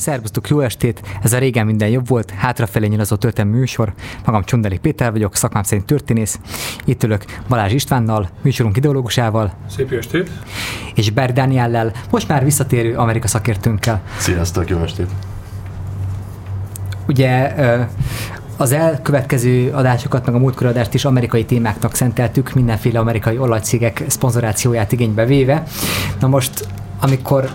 Szervusztok, jó estét! Ez a régen minden jobb volt, hátrafelé nyilazó történelmi műsor. Magam Csundeli Péter vagyok, szakmám szerint történész. Itt ülök Balázs Istvánnal, műsorunk ideológusával. Szép estét! És Ber Dániellel, most már visszatérő Amerika szakértőnkkel. Sziasztok, jó estét! Ugye az elkövetkező adásokat, meg a múltkori adást is amerikai témáknak szenteltük, mindenféle amerikai olajcégek szponzorációját igénybe véve. Na most, amikor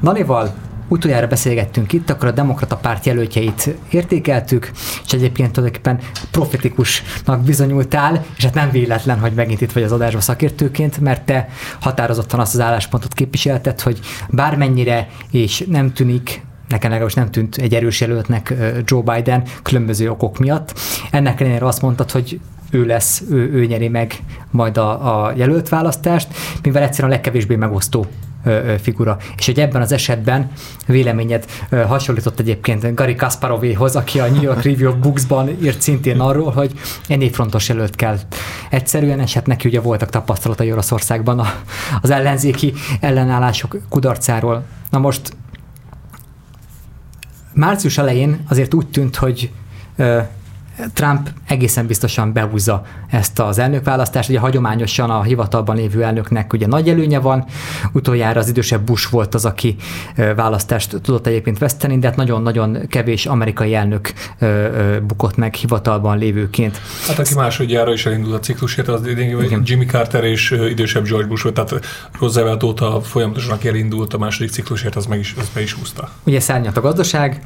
Nanival utoljára beszélgettünk itt, akkor a demokrata párt jelöltjeit értékeltük, és egyébként tulajdonképpen profetikusnak bizonyultál, és hát nem véletlen, hogy megint itt vagy az adásban szakértőként, mert te határozottan azt az álláspontot képviselted, hogy bármennyire és nem tűnik nekem legalábbis nem tűnt egy erős jelöltnek Joe Biden különböző okok miatt. Ennek ellenére azt mondtad, hogy ő lesz, ő, ő nyeri meg majd a, a jelölt választást, mivel egyszerűen a legkevésbé megosztó figura. És hogy ebben az esetben véleményed hasonlított egyébként Gary Kasparovéhoz, aki a New York Review of Books-ban írt szintén arról, hogy egy frontos jelölt kell. Egyszerűen, és hát neki ugye voltak tapasztalatai Oroszországban az ellenzéki ellenállások kudarcáról. Na most március elején azért úgy tűnt, hogy Trump egészen biztosan behúzza ezt az elnökválasztást. Ugye hagyományosan a hivatalban lévő elnöknek ugye nagy előnye van, utoljára az idősebb Bush volt az, aki választást tudott egyébként veszteni, de hát nagyon-nagyon kevés amerikai elnök bukott meg hivatalban lévőként. Hát aki másodjára is elindult a ciklusért, az Igen. Jimmy Carter és idősebb George Bush volt, tehát Roosevelt óta folyamatosan aki elindult a második ciklusért, az meg is, az meg is húzta. Ugye szárnyat a gazdaság,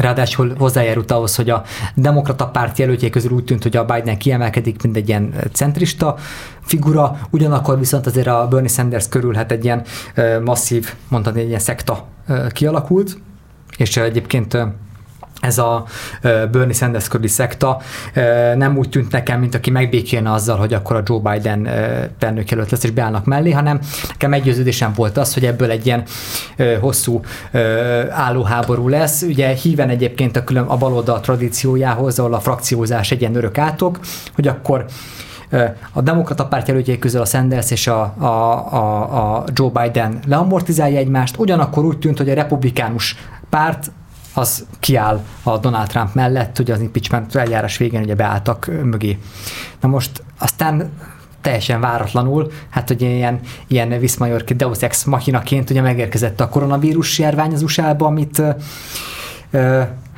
Ráadásul hozzájárult ahhoz, hogy a demokrata párt jelöltjei közül úgy tűnt, hogy a Biden kiemelkedik, mint egy ilyen centrista figura, ugyanakkor viszont azért a Bernie Sanders körül hát egy ilyen masszív, mondhatni egy ilyen szekta kialakult, és egyébként ez a Bernie Sanders körüli szekta nem úgy tűnt nekem, mint aki megbékélne azzal, hogy akkor a Joe Biden elnökjelölt lesz és beállnak mellé, hanem nekem meggyőződésem volt az, hogy ebből egy ilyen hosszú állóháború lesz. Ugye híven egyébként a, külön, a baloldal tradíciójához, ahol a frakciózás egy ilyen örök átok, hogy akkor a demokrata párt jelöltjei közül a Sanders és a, a, a, a Joe Biden leamortizálja egymást, ugyanakkor úgy tűnt, hogy a republikánus párt az kiáll a Donald Trump mellett, ugye az impeachment eljárás végén ugye beálltak mögé. Na most aztán teljesen váratlanul, hát hogy ilyen, ilyen Viszmajorki Deus Ex machinaként ugye megérkezett a koronavírus járvány az USA-ba, amit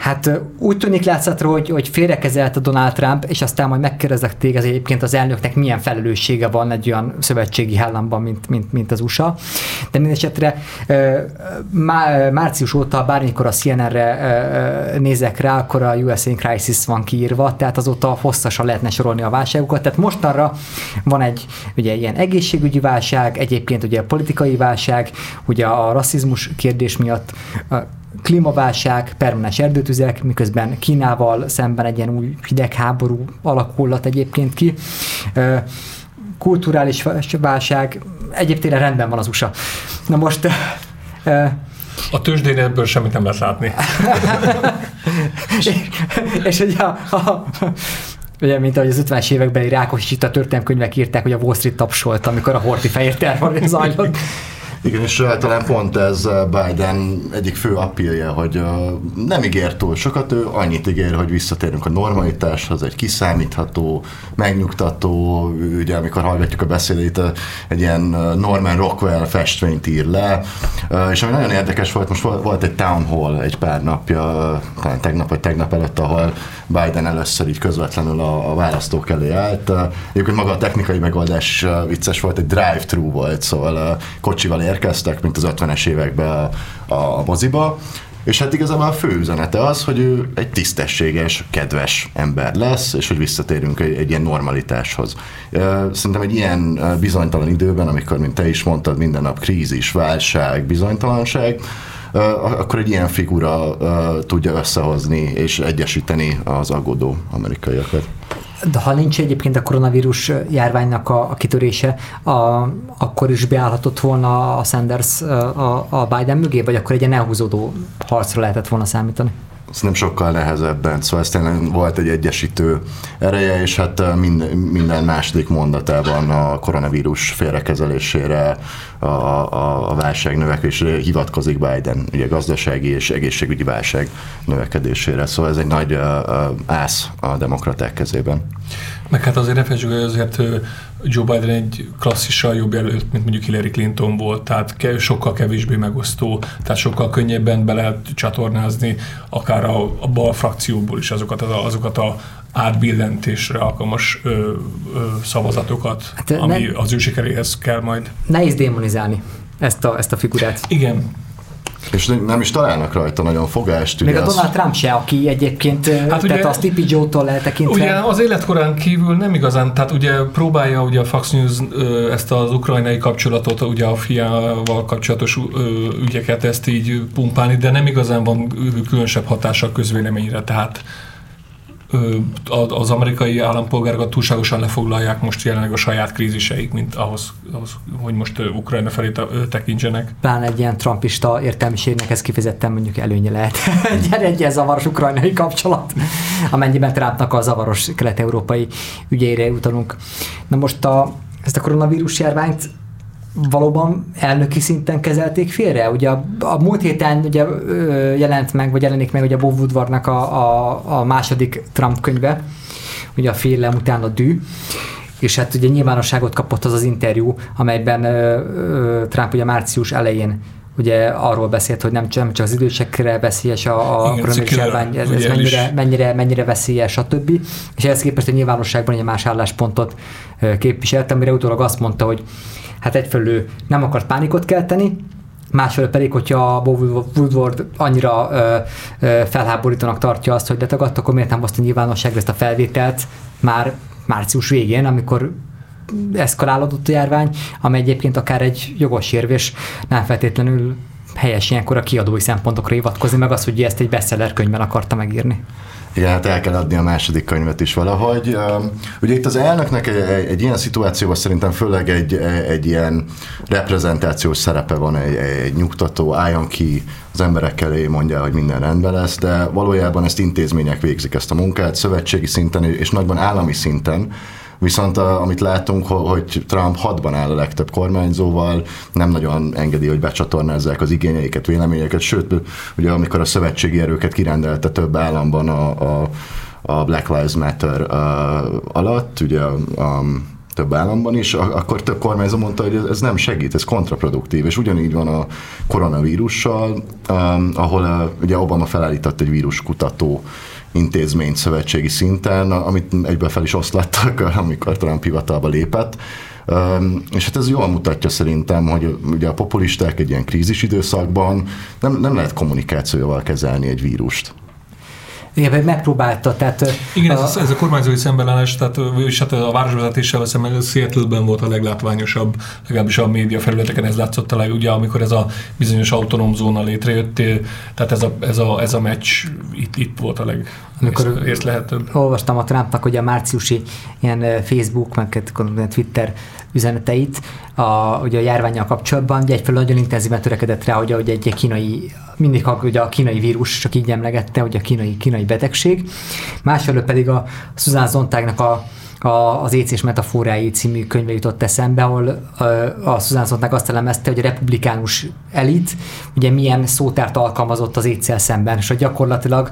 Hát úgy tűnik látszatra, hogy, hogy félrekezelt a Donald Trump, és aztán majd megkérdezek téged egyébként az elnöknek milyen felelőssége van egy olyan szövetségi államban, mint, mint, mint az USA. De mindesetre március óta bármikor a CNN-re nézek rá, akkor a USA in Crisis van kiírva, tehát azóta hosszasan lehetne sorolni a válságokat. Tehát mostanra van egy ugye ilyen egészségügyi válság, egyébként ugye a politikai válság, ugye a rasszizmus kérdés miatt klímaválság, permanens erdőtüzek, miközben Kínával szemben egy ilyen új hidegháború alakulat egyébként ki. Kulturális válság, egyébként rendben van az USA. Na most a tőzsdén ebből semmit nem lehet látni. és, és ugye a, a, ugye, mint ahogy az 50-es években Rákos itt a történelmkönyvek írták, hogy a Wall Street tapsolt, amikor a Horti fehér terv zajlott. Igen, és talán pont ez Biden egyik fő appilje, hogy nem ígér túl sokat, ő annyit ígér, hogy visszatérünk a normalitáshoz, egy kiszámítható, megnyugtató, ugye amikor hallgatjuk a beszédét, egy ilyen Norman Rockwell festményt ír le, és ami nagyon érdekes volt, most volt egy town hall egy pár napja, talán tegnap vagy tegnap előtt, ahol Biden először így közvetlenül a, a választók elé állt. Egyébként maga a technikai megoldás vicces volt, egy drive-thru volt, szóval kocsival érkeztek, mint az 50-es években a, a moziba, és hát igazából a fő üzenete az, hogy ő egy tisztességes, kedves ember lesz, és hogy visszatérünk egy, egy ilyen normalitáshoz. Szerintem egy ilyen bizonytalan időben, amikor, mint te is mondtad, minden nap krízis, válság, bizonytalanság, akkor egy ilyen figura tudja összehozni és egyesíteni az aggódó amerikaiakat. De ha nincs egyébként a koronavírus járványnak a, a kitörése, a, akkor is beállhatott volna a Sanders a, a Biden mögé, vagy akkor egy ilyen elhúzódó harcra lehetett volna számítani? Ez nem sokkal nehezebben, szóval ez tényleg volt egy egyesítő ereje, és hát minden, minden második mondatában a koronavírus félrekezelésére, a, a, a válság növekvésére hivatkozik Biden, ugye gazdasági és egészségügyi válság növekedésére, szóval ez egy nagy uh, ász a demokraták kezében. Meg hát azért ne felejtsük, hogy azért Joe Biden egy klasszissal jobb jelölt, mint mondjuk Hillary Clinton volt, tehát sokkal kevésbé megosztó, tehát sokkal könnyebben be lehet csatornázni akár a, a bal frakcióból is azokat, azokat a átbillentésre alkalmas ö, ö, szavazatokat, hát, ami ne, az ő sikeréhez kell majd. Nehéz démonizálni ezt a, ezt a figurát. Igen, és nem is találnak rajta nagyon fogást. Még a Donald az... Trump se, aki egyébként, hát tehát ugye, a Sleepy Joe-tól eltekintve. Ugye az életkorán kívül nem igazán, tehát ugye próbálja ugye a Fox News ezt az ukrajnai kapcsolatot, ugye a fiával kapcsolatos ügyeket ezt így pumpálni, de nem igazán van különösebb hatása a közvéleményre, tehát az amerikai állampolgárokat túlságosan lefoglalják most jelenleg a saját kríziseik, mint ahhoz, ahhoz hogy most Ukrajna felé tekintsenek. Pláne egy ilyen trumpista értelmiségnek ez kifejezetten mondjuk előnye lehet. egy, egy ilyen zavaros ukrajnai kapcsolat, amennyiben Trumpnak a zavaros kelet-európai ügyére utalunk. Na most a, ezt a koronavírus járványt valóban elnöki szinten kezelték félre? Ugye a, a múlt héten ugye jelent meg, vagy jelenik meg ugye Bob Woodwardnak a, a, a második Trump könyve, ugye a félelem után a dű, és hát ugye nyilvánosságot kapott az az interjú, amelyben ö, ö, Trump ugye március elején ugye arról beszélt, hogy nem csak, az idősekre veszélyes a, a koronavírus járvány, ez, ez mennyire, mennyire, mennyire veszélyes, stb. És ehhez képest a nyilvánosságban egy más álláspontot képviselt, amire utólag azt mondta, hogy hát egyfelől nem akart pánikot kelteni, másfelől pedig, hogyha Bob Woodward annyira ö, ö, felháborítónak tartja azt, hogy letagadt, akkor miért nem hozta nyilvánosságra ezt a felvételt már március végén, amikor eszkalálódott a járvány, ami egyébként akár egy jogos érvés, nem feltétlenül helyes ilyenkor a kiadói szempontokra hivatkozni, meg az, hogy ezt egy bestseller könyvben akarta megírni. Igen, hát el kell adni a második könyvet is valahogy. Ugye itt az elnöknek egy, egy, egy ilyen szituációban szerintem főleg egy, egy ilyen reprezentációs szerepe van, egy, egy nyugtató, álljon ki az emberek elé, mondja, hogy minden rendben lesz, de valójában ezt intézmények végzik ezt a munkát, szövetségi szinten és nagyban állami szinten, Viszont a, amit látunk, hogy Trump hadban áll a legtöbb kormányzóval, nem nagyon engedi, hogy becsatornázzák az igényeiket, véleményeket, sőt, ugye amikor a szövetségi erőket kirendelte több államban a, a, a Black Lives Matter uh, alatt, ugye a, több államban is, akkor több kormányzó mondta, hogy ez nem segít, ez kontraproduktív, és ugyanígy van a koronavírussal, ahol uh, ugye Obama felállított egy víruskutató intézményt szövetségi szinten, amit egybe fel is oszlattak, amikor Trump hivatalba lépett. És hát ez jól mutatja szerintem, hogy ugye a populisták egy ilyen krízis időszakban nem, nem lehet kommunikációval kezelni egy vírust. Megpróbálta. Tehát, Igen, a, ez, a, ez a kormányzói szembenállás, tehát és hát a városvezetéssel szemben seattle volt a leglátványosabb, legalábbis a média felületeken ez látszott a leg, ugye, amikor ez a bizonyos autonóm zóna létrejött, tehát ez a, ez a, ez a meccs itt, itt volt a leg amikor észlehetőbb. Olvastam a Trumpnak, hogy a márciusi ilyen Facebook, meg Twitter üzeneteit a, ugye a járványjal kapcsolatban, ugye egyfelől nagyon intenzíven törekedett rá, hogy, hogy egy kínai, mindig ugye a kínai vírus, csak így emlegette, hogy a kínai, kínai betegség. Másfelől pedig a Susan Zontágnak a a, az Éc és metaforái című könyve jutott eszembe, ahol a, Susan Sontag azt elemezte, hogy a republikánus elit ugye milyen szótárt alkalmazott az étszel szemben, és hogy gyakorlatilag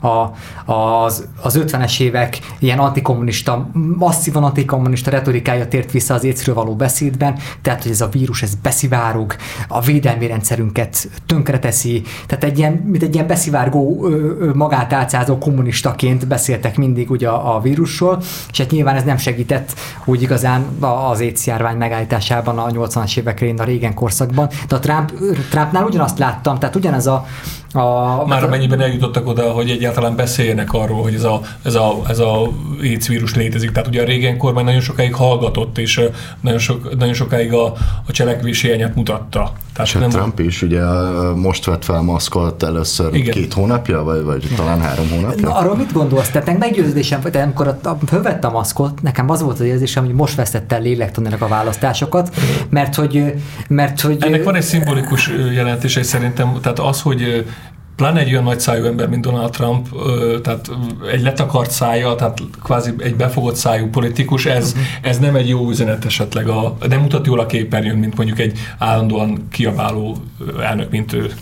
a, az, az 50-es évek ilyen antikommunista, masszívan antikommunista retorikája tért vissza az écről való beszédben, tehát hogy ez a vírus, ez beszivárog, a védelmi rendszerünket tönkreteszi, tehát egy ilyen, mint egy ilyen beszivárgó, magát álcázó kommunistaként beszéltek mindig ugye a, a vírusról, és hát nyilván ez nem segített úgy igazán az AIDS járvány megállításában a 80-as évekre, a régen korszakban, de a Trump, Trumpnál ugyanazt láttam, tehát ugyanez a, a, Már amennyiben eljutottak oda, hogy egyáltalán beszéljenek arról, hogy ez a, ez a, ez a AIDS vírus létezik. Tehát ugye a régen kormány nagyon sokáig hallgatott, és nagyon, sok, nagyon sokáig a, a cselekvési hiányát mutatta. Tehát nem Trump is ugye most vett fel maszkot először Igen. két hónapja, vagy, vagy talán három hónapja. Na, arról mit gondolsz? Tehát meggyőződésem, hogy amikor a, a, fölvette a maszkot, nekem az volt az érzésem, hogy most vesztette el lélektanilag a választásokat, mert hogy, mert hogy... Ennek van egy szimbolikus jelentése szerintem, tehát az, hogy pláne egy olyan nagy szájú ember, mint Donald Trump, tehát egy letakart szája, tehát kvázi egy befogott szájú politikus, ez, uh-huh. ez nem egy jó üzenet esetleg, a, nem mutat jól a képernyőn, mint mondjuk egy állandóan kiabáló elnök, mint ő.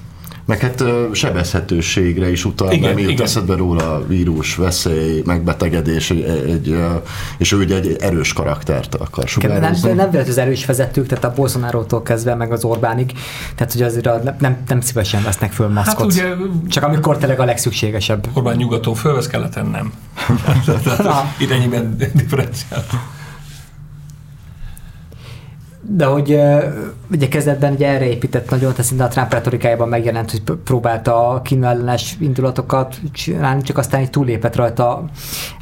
Meg hát sebezhetőségre is utal, igen, nem jut eszedbe róla a vírus, veszély, megbetegedés, egy, egy, és ő ugye egy erős karaktert akar sugározni. Nem, nem az erős vezetők, tehát a bolsonaro kezdve meg az Orbánig, tehát hogy azért a, nem, nem szívesen vesznek föl maszkot. Hát ugye, Csak amikor tényleg a legszükségesebb. Orbán nyugaton fölvesz, keleten nem. Idennyiben differenciál. De hogy ugye kezdetben ugye erre épített nagyon, tehát szinte a Trump retorikájában megjelent, hogy próbálta a Kína indulatokat csinálni, csak aztán így túlépett rajta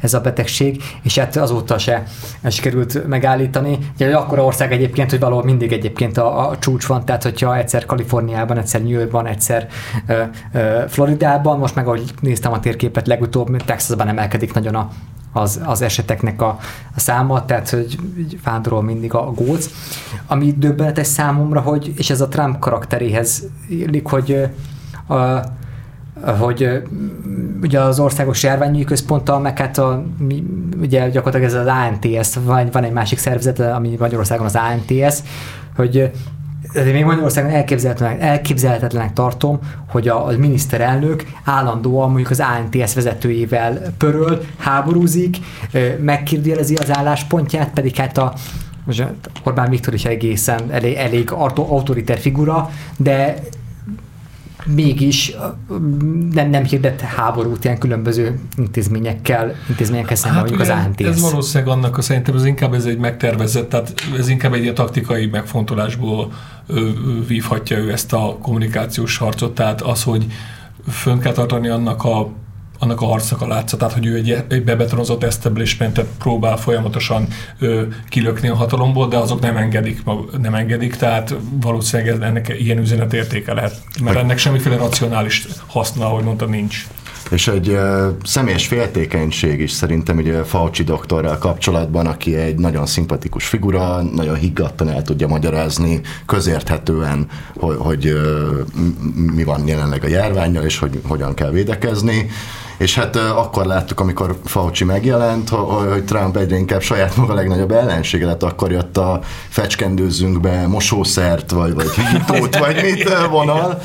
ez a betegség, és hát azóta se sikerült megállítani. Ugye hogy akkora ország egyébként, hogy valahol mindig egyébként a, a csúcs van, tehát hogyha egyszer Kaliforniában, egyszer New Yorkban, egyszer ö, ö, Floridában, most meg ahogy néztem a térképet, legutóbb Texasban emelkedik nagyon a, az, az eseteknek a, a száma, tehát hogy vándorol mindig a, góc. Ami döbbenetes számomra, hogy, és ez a Trump karakteréhez illik, hogy a, hogy ugye az országos járványügyi központtal, meg hát a, ugye gyakorlatilag ez az ANTS, van, van egy másik szervezet, ami Magyarországon az ANTS, hogy de még Magyarországon elképzelhetetlenek, elképzelhetetlenek tartom, hogy a, a miniszterelnök állandóan mondjuk az ANTS vezetőjével pöröl, háborúzik, megkérdőjelezi az álláspontját, pedig hát a Orbán Viktor is egészen elég, elég autoriter figura, de mégis nem, nem hirdett háborút ilyen különböző intézményekkel, intézményekkel szemben, hát mondjuk az ANTS. Ez valószínűleg annak a szerintem ez inkább ez egy megtervezett, tehát ez inkább egy ilyen taktikai megfontolásból vívhatja ő ezt a kommunikációs harcot, tehát az, hogy fönn kell tartani annak a annak a harcnak a látszatát, hogy ő egy, egy bebetonozott establishmentet próbál folyamatosan ö, kilökni a hatalomból, de azok nem engedik, nem engedik, tehát valószínűleg ennek ilyen üzenetértéke lehet, mert ennek semmiféle racionális haszna, ahogy mondtam, nincs. És egy uh, személyes féltékenység is szerintem ugye Fauci doktorral kapcsolatban, aki egy nagyon szimpatikus figura, nagyon higgadtan el tudja magyarázni, közérthetően, hogy, hogy uh, mi van jelenleg a járványjal, és hogy hogyan kell védekezni és hát akkor láttuk, amikor Fauci megjelent, hogy Trump egyre inkább saját maga legnagyobb ellensége lett, akkor jött a fecskendőzzünk be mosószert, vagy, vagy hitót, vagy mit vonal,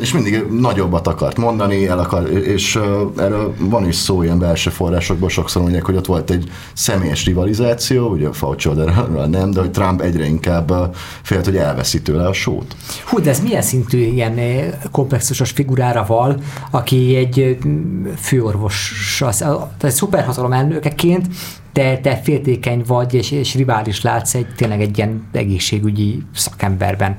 és mindig nagyobbat akart mondani, el akar, és erről van is szó ilyen belső forrásokból, sokszor mondják, hogy ott volt egy személyes rivalizáció, ugye a Fauci nem, de hogy Trump egyre inkább félt, hogy elveszi tőle a sót. Hú, de ez milyen szintű ilyen komplexusos figurára val, aki egy főorvos, tehát egy szuperhatalom elnökeként te, te féltékeny vagy, és, és rivális látsz egy tényleg egy ilyen egészségügyi szakemberben.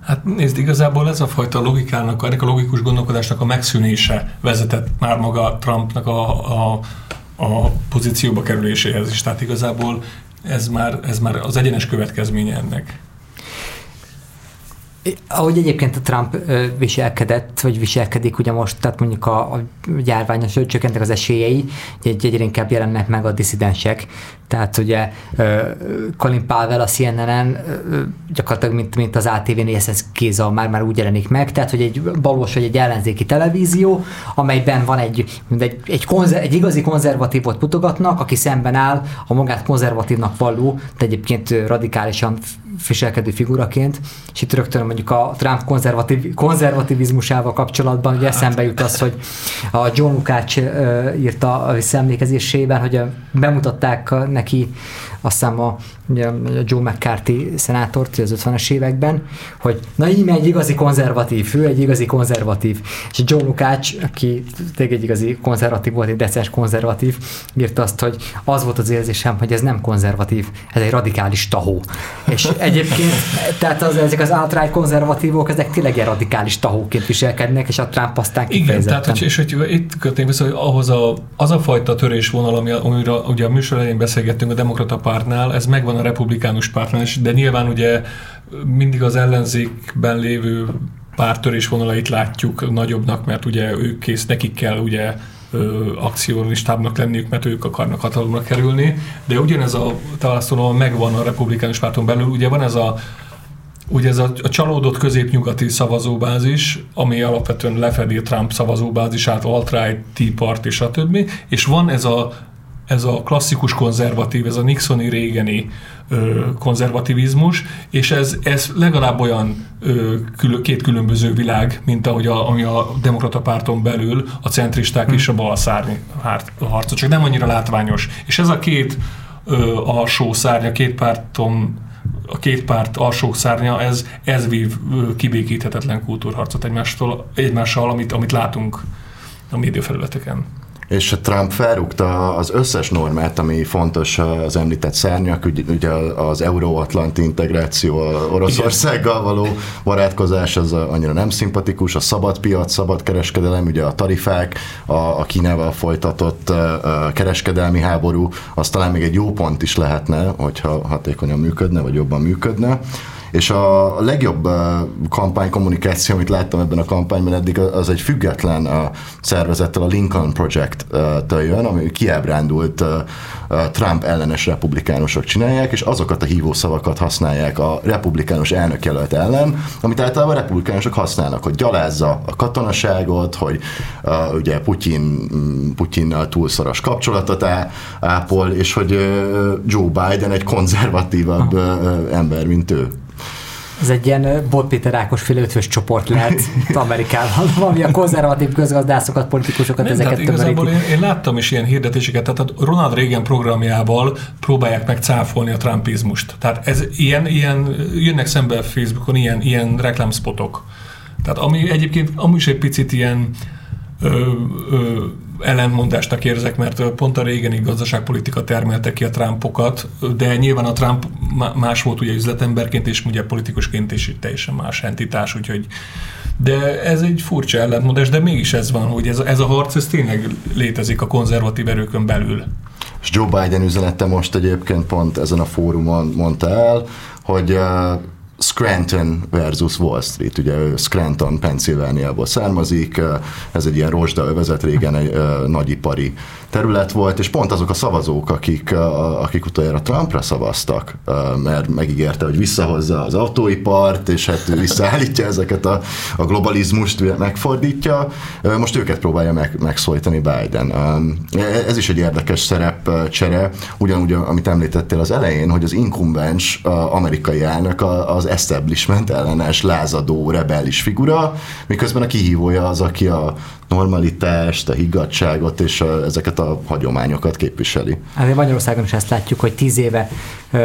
Hát nézd, igazából ez a fajta logikának, ennek a logikus gondolkodásnak a megszűnése vezetett már maga Trumpnak a, a, a pozícióba kerüléséhez is. Tehát igazából ez már, ez már az egyenes következménye ennek. Ahogy egyébként a Trump viselkedett, vagy viselkedik ugye most, tehát mondjuk a, a járványos csökkentek az esélyei, egy, egyre inkább jelennek meg a diszidensek. Tehát ugye Colin Powell a CNN-en gyakorlatilag, mint, mint az ATV-n kéza már, már úgy jelenik meg, tehát hogy egy valós, vagy egy ellenzéki televízió, amelyben van egy, egy, egy, konzer, egy igazi konzervatívot mutogatnak, aki szemben áll a magát konzervatívnak valló, de egyébként radikálisan viselkedő figuraként, és itt rögtön mondjuk a Trump konzervatív, konzervativizmusával kapcsolatban ugye eszembe jut az, hogy a John Lukács írta visszaemlékezésében, hogy bemutatták neki azt hiszem a, ugye, a Joe McCarthy szenátort az 50-es években, hogy na így egy igazi konzervatív, ő egy igazi konzervatív. És Joe Lukács, aki tényleg egy igazi konzervatív volt, egy decens konzervatív, írta azt, hogy az volt az érzésem, hogy ez nem konzervatív, ez egy radikális tahó. És egyébként, tehát az, ezek az outright konzervatívok, ezek tényleg egy radikális tahóként viselkednek, és a Trump aztán Igen, tehát hogy, és hogy itt kötném vissza, hogy ahhoz a, az a fajta törésvonal, ami, amiről ugye a műsor elején beszélgettünk a demokrata pártnál, ez megvan republikánus pártnál is, de nyilván ugye mindig az ellenzékben lévő pártörés vonalait látjuk nagyobbnak, mert ugye ők kész, nekik kell ugye akciólistábbnak lenniük, mert ők akarnak hatalomra kerülni, de ugyanez a választónal megvan a republikánus párton belül, ugye van ez a ugye ez a, a csalódott középnyugati szavazóbázis, ami alapvetően lefedi Trump szavazóbázisát, alt-right, Tea Party, stb. És van ez a ez a klasszikus konzervatív, ez a Nixoni régeni ö, konzervativizmus, és ez, ez legalább olyan ö, kül, két különböző világ, mint ahogy a, ami a demokrata párton belül a centristák hmm. és a balszárny harca, csak nem annyira látványos. És ez a két ö, alsó szárnya, két párton a két párt alsó szárnya, ez, ez vív kibékíthetetlen kultúrharcot egymástól, egymással, amit, amit látunk a médiafelületeken és Trump felrúgta az összes normát, ami fontos az említett szárnyak, ugye az euróatlanti integráció, Oroszországgal való barátkozás, az annyira nem szimpatikus, a szabad piac, szabad kereskedelem, ugye a tarifák, a, a Kínával folytatott kereskedelmi háború, az talán még egy jó pont is lehetne, hogyha hatékonyan működne, vagy jobban működne. És a legjobb kampánykommunikáció, amit láttam ebben a kampányban eddig, az egy független szervezettel, a Lincoln Project-től jön, ami kiábrándult Trump ellenes republikánusok csinálják, és azokat a hívószavakat használják a republikánus elnökjelölt ellen, amit általában a republikánusok használnak, hogy gyalázza a katonaságot, hogy uh, ugye Putyin, Putyinnal túlszoros kapcsolatot ápol, és hogy uh, Joe Biden egy konzervatívabb uh, ember, mint ő. Ez egy ilyen Bot Péter Ákos féle csoport lehet Amerikában, ami a konzervatív közgazdászokat, politikusokat, Nem, ezeket igazából én, én, láttam is ilyen hirdetéseket, tehát a Ronald Reagan programjával próbálják meg cáfolni a trumpizmust. Tehát ez ilyen, ilyen jönnek szembe Facebookon ilyen, ilyen reklámspotok. Tehát ami egyébként amúgy is egy picit ilyen ö, ö, ellentmondásnak érzek, mert pont a régeni gazdaságpolitika termelte ki a Trumpokat, de nyilván a Trump más volt ugye üzletemberként, és ugye politikusként is teljesen más entitás, úgyhogy de ez egy furcsa ellentmondás, de mégis ez van, hogy ez, ez a harc, ez tényleg létezik a konzervatív erőkön belül. És Joe Biden üzenete most egyébként pont ezen a fórumon mondta el, hogy Scranton versus Wall Street, ugye ő Scranton, Pennsylvaniából származik, ez egy ilyen rozsdaövezet, régen egy nagyipari terület volt, és pont azok a szavazók, akik, akik utoljára Trumpra szavaztak, mert megígérte, hogy visszahozza az autóipart, és hát visszaállítja ezeket a, a globalizmust, megfordítja, most őket próbálja meg, megszólítani Biden. Ez is egy érdekes szerepcsere, ugyanúgy, amit említettél az elején, hogy az inkumbens amerikai elnök az establishment ellenes, lázadó, rebellis figura, miközben a kihívója az, aki a normalitást, a higgadságot és a, ezeket a hagyományokat képviseli. Hát Magyarországon is ezt látjuk, hogy tíz éve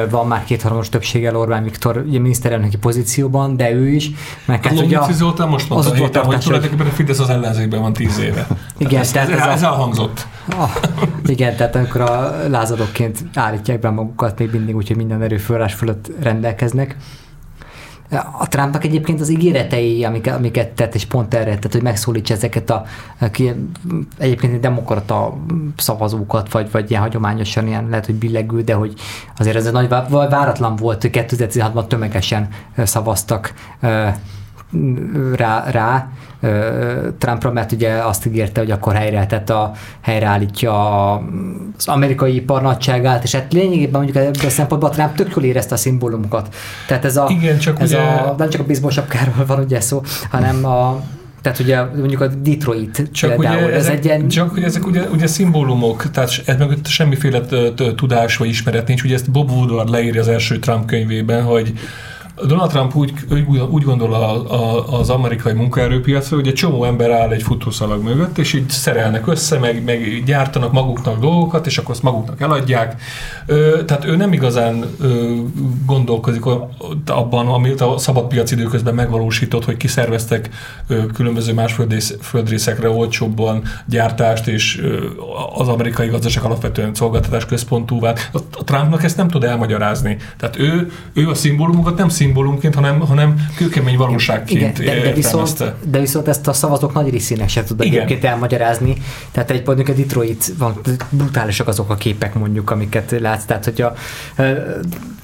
van már kétharmados többséggel Orbán Viktor ugye miniszterelnöki pozícióban, de ő is. Meg hát ugye a, Zoltán most mondta, az héten, hogy tulajdonképpen a Fidesz az ellenzékben van tíz éve. Igen, ez, tehát ez, ez, ez elhangzott. Ah, igen, tehát amikor a lázadóként állítják be magukat még mindig, úgyhogy minden erőforrás fölött rendelkeznek. A Trumpnak egyébként az ígéretei, amiket, amiket tett, és pont erre tett, hogy megszólítsa ezeket a, a egyébként demokrata szavazókat, vagy, vagy ilyen hagyományosan ilyen lehet, hogy billegül, de hogy azért ez egy nagy váratlan volt, hogy 2016-ban tömegesen szavaztak rá, rá Trumpra, mert ugye azt ígérte, hogy akkor helyre, tehát a, helyreállítja az amerikai ipar nagyságát, és hát lényegében mondjuk ebből a szempontból Trump tök jól érezte a szimbólumokat. Tehát ez a, Igen, csak ez ugye... a nem csak a bizmos sapkáról van ugye szó, hanem a tehát ugye mondjuk a Detroit csak például, ugye ezek, ez egy ilyen... Csak hogy ezek ugye, ugye szimbólumok, tehát ez mögött semmiféle tudás vagy ismeret nincs. Ugye ezt Bob Woodward leírja az első Trump könyvében, hogy Donald Trump úgy, úgy gondol a, a, az amerikai munkaerőpiacra, hogy egy csomó ember áll egy futószalag mögött, és így szerelnek össze, meg, meg gyártanak maguknak dolgokat, és akkor azt maguknak eladják. Ö, tehát ő nem igazán ö, gondolkozik abban, amit a szabadpiac időközben megvalósított, hogy kiszerveztek ö, különböző más földrész, földrészekre olcsóbban gyártást, és ö, az amerikai gazdaság alapvetően szolgáltatás központúvá. A, a Trumpnak ezt nem tud elmagyarázni. Tehát ő, ő a szimbólumokat nem szimbólumként, hanem, hanem kőkemény valóságként Igen, de, de, viszont, de viszont ezt a szavazók nagy részének se tud egyébként elmagyarázni. Tehát egy mondjuk a Detroit van, brutálisak azok a képek mondjuk, amiket látsz. Tehát, hogy a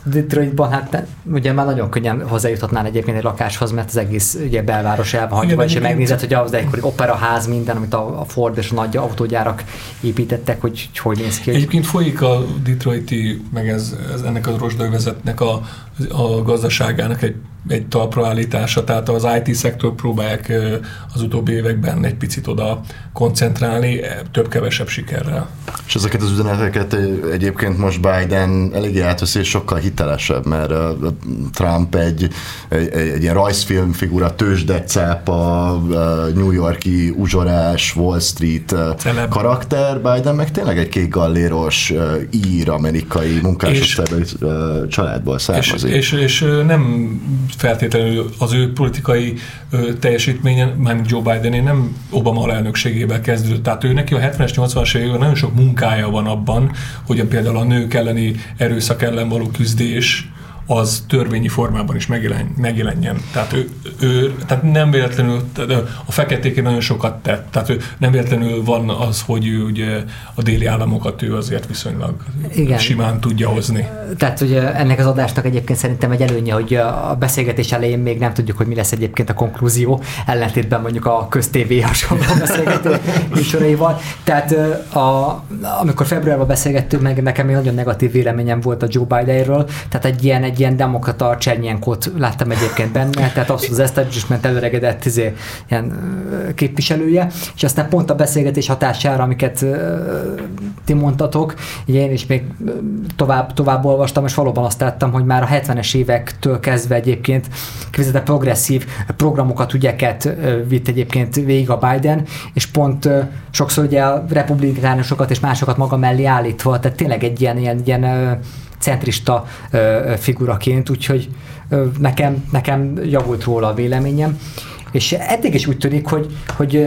Detroitban hát ugye már nagyon könnyen hozzájuthatnál egyébként egy lakáshoz, mert az egész ugye belváros el van hagyva, és megnézed, hogy az egykori operaház minden, amit a Ford és a nagy autógyárak építettek, hogy hogy néz ki. Egyébként folyik a Detroiti, meg ez, ez ennek a rozsdővezetnek a, a gazdaságának egy egy talpraállítása, tehát az IT-szektor próbálják az utóbbi években egy picit oda koncentrálni, több-kevesebb sikerrel. És ezeket az üzeneteket egyébként most Biden eléggé átveszi, és sokkal hitelesebb, mert Trump egy, egy, egy ilyen rajzfilm figura, tőzsdecápa, New Yorki uzsorás, Wall Street Celeb. karakter, Biden meg tényleg egy kék galléros, ír, amerikai munkás családból származik. És, és, és nem feltétlenül az ő politikai teljesítményen, már Joe Biden nem Obama elnökségével kezdődött. Tehát ő neki a 70-es, 80-as években nagyon sok munkája van abban, hogy például a nők elleni erőszak ellen való küzdés, az törvényi formában is megjelen, megjelenjen. Tehát, ő, ő, tehát nem véletlenül, a feketékén nagyon sokat tett, tehát ő nem véletlenül van az, hogy ő ugye a déli államokat ő azért viszonylag Igen. simán tudja hozni. Tehát ugye ennek az adásnak egyébként szerintem egy előnye, hogy a beszélgetés elején még nem tudjuk, hogy mi lesz egyébként a konklúzió, ellentétben mondjuk a köztévé hasonló beszélgető műsoraival. Tehát a, amikor februárban beszélgettünk, meg nekem nagyon negatív véleményem volt a Joe Bidenről, tehát egy ilyen, egy ilyen demokrata Csernyenkot láttam egyébként benne, tehát abszolút az establishment előregedett izé, ilyen képviselője, és aztán pont a beszélgetés hatására, amiket ti mondtatok, én is még tovább, tovább olvastam, és valóban azt láttam, hogy már a 70-es évektől kezdve egyébként kifejezetten progresszív programokat, ügyeket vitt egyébként végig a Biden, és pont sokszor ugye a republikánusokat és másokat maga mellé állítva, tehát tényleg egy ilyen, ilyen, ilyen centrista figuraként, úgyhogy nekem, nekem javult róla a véleményem. És eddig is úgy tűnik, hogy, hogy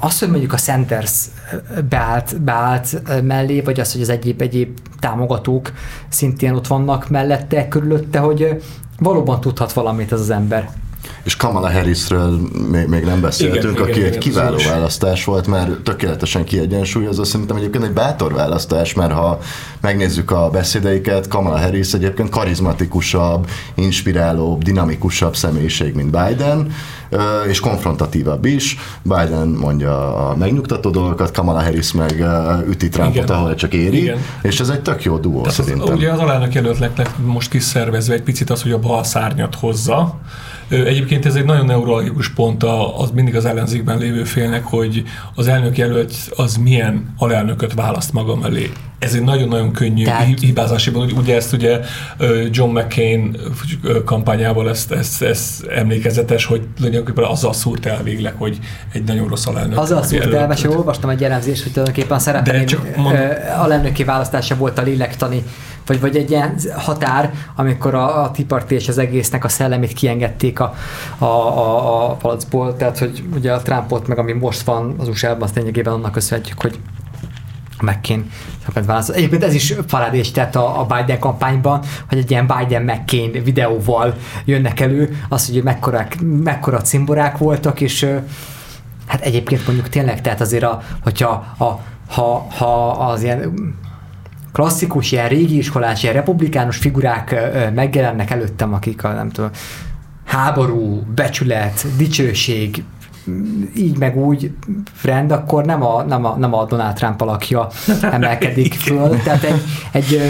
az, hogy mondjuk a Sanders beállt, beállt mellé, vagy az, hogy az egyéb, egyéb támogatók szintén ott vannak mellette, körülötte, hogy valóban tudhat valamit ez az ember. És Kamala Harrisről még, még nem beszéltünk, igen, aki igen, egy kiváló igen, választás volt, mert tökéletesen kiegyensúlyozza. Szerintem egyébként egy bátor választás, mert ha megnézzük a beszédeiket, Kamala Harris egyébként karizmatikusabb, inspirálóbb, dinamikusabb személyiség, mint Biden, és konfrontatívabb is. Biden mondja a megnyugtató dolgokat, Kamala Harris meg üti Trumpot, Igen. ahol csak éri, Igen. és ez egy tök jó duó Tehát szerintem. Az, ugye az alelnök jelöltnek most kiszervezve egy picit az, hogy a bal szárnyat hozza, Egyébként ez egy nagyon neurologikus pont az mindig az ellenzékben lévő félnek, hogy az elnök jelölt az milyen alelnököt választ maga mellé. Ez egy nagyon-nagyon könnyű Tehát... hibázási pont. Ugye ezt ugye John McCain kampányával ezt, ezt, ezt emlékezetes, hogy tulajdonképpen azzal szúrt el végleg, hogy egy nagyon rossz alelnök. Azzal szúrt el, mert olvastam egy elemzést, hogy tulajdonképpen szeretném, mond... alelnöki választása volt a lélektani vagy, vagy egy ilyen határ, amikor a, a Tiparti és az egésznek a szellemét kiengedték a, a, a, a palacból, tehát hogy ugye a Trumpot, meg ami most van az USA-ban, azt lényegében annak köszönhetjük, hogy McCain válaszol. Egyébként ez is parádés tett a, a Biden kampányban, hogy egy ilyen Biden McCain videóval jönnek elő, az, hogy mekkora, mekkora cimborák voltak, és hát egyébként mondjuk tényleg, tehát azért, a, hogyha a, ha, ha az ilyen klasszikus, ilyen régi iskolás, ilyen republikánus figurák megjelennek előttem, akik a nem tudom, háború, becsület, dicsőség, így meg úgy rend, akkor nem a, nem a, nem a Donald Trump alakja emelkedik föl. Tehát egy, egy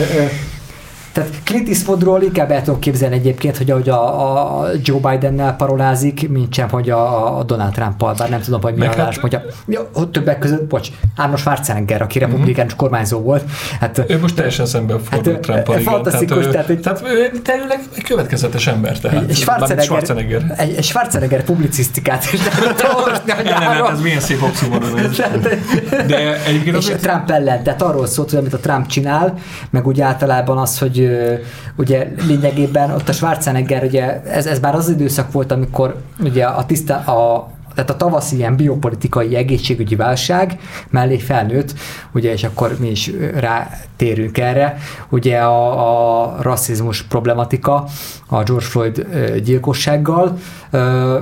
tehát Clint Eastwoodról inkább el tudom képzelni egyébként, hogy ahogy a, a Joe Bidennel parolázik, mint sem, hogy a, a Donald Trump-al, bár nem tudom, hogy mi a hát, hogy a, ja, többek között, bocs, Arnold Schwarzenegger, aki mhm. republikánus mm-hmm. kormányzó volt. Hát, ő most teljesen szemben fordult hát, Trump-al. Fantasztikus, tehát, tehát, tehát, tehát ő egy következetes ember, tehát. Egy Schwarzenegger, Schwarzenegger. Egy, egy Schwarzenegger publicisztikát is lehet olvasni a nyáron. ez milyen szép oximoron ez. De egyébként és. Trump ellen, tehát arról szólt, hogy amit a Trump csinál, meg úgy általában az, hogy ugye lényegében ott a Schwarzenegger, ugye ez, ez már az időszak volt, amikor ugye a tiszta, a, tehát a tavaszi ilyen biopolitikai egészségügyi válság mellé felnőtt, ugye, és akkor mi is rátérünk erre, ugye a, a rasszizmus problematika a George Floyd gyilkossággal,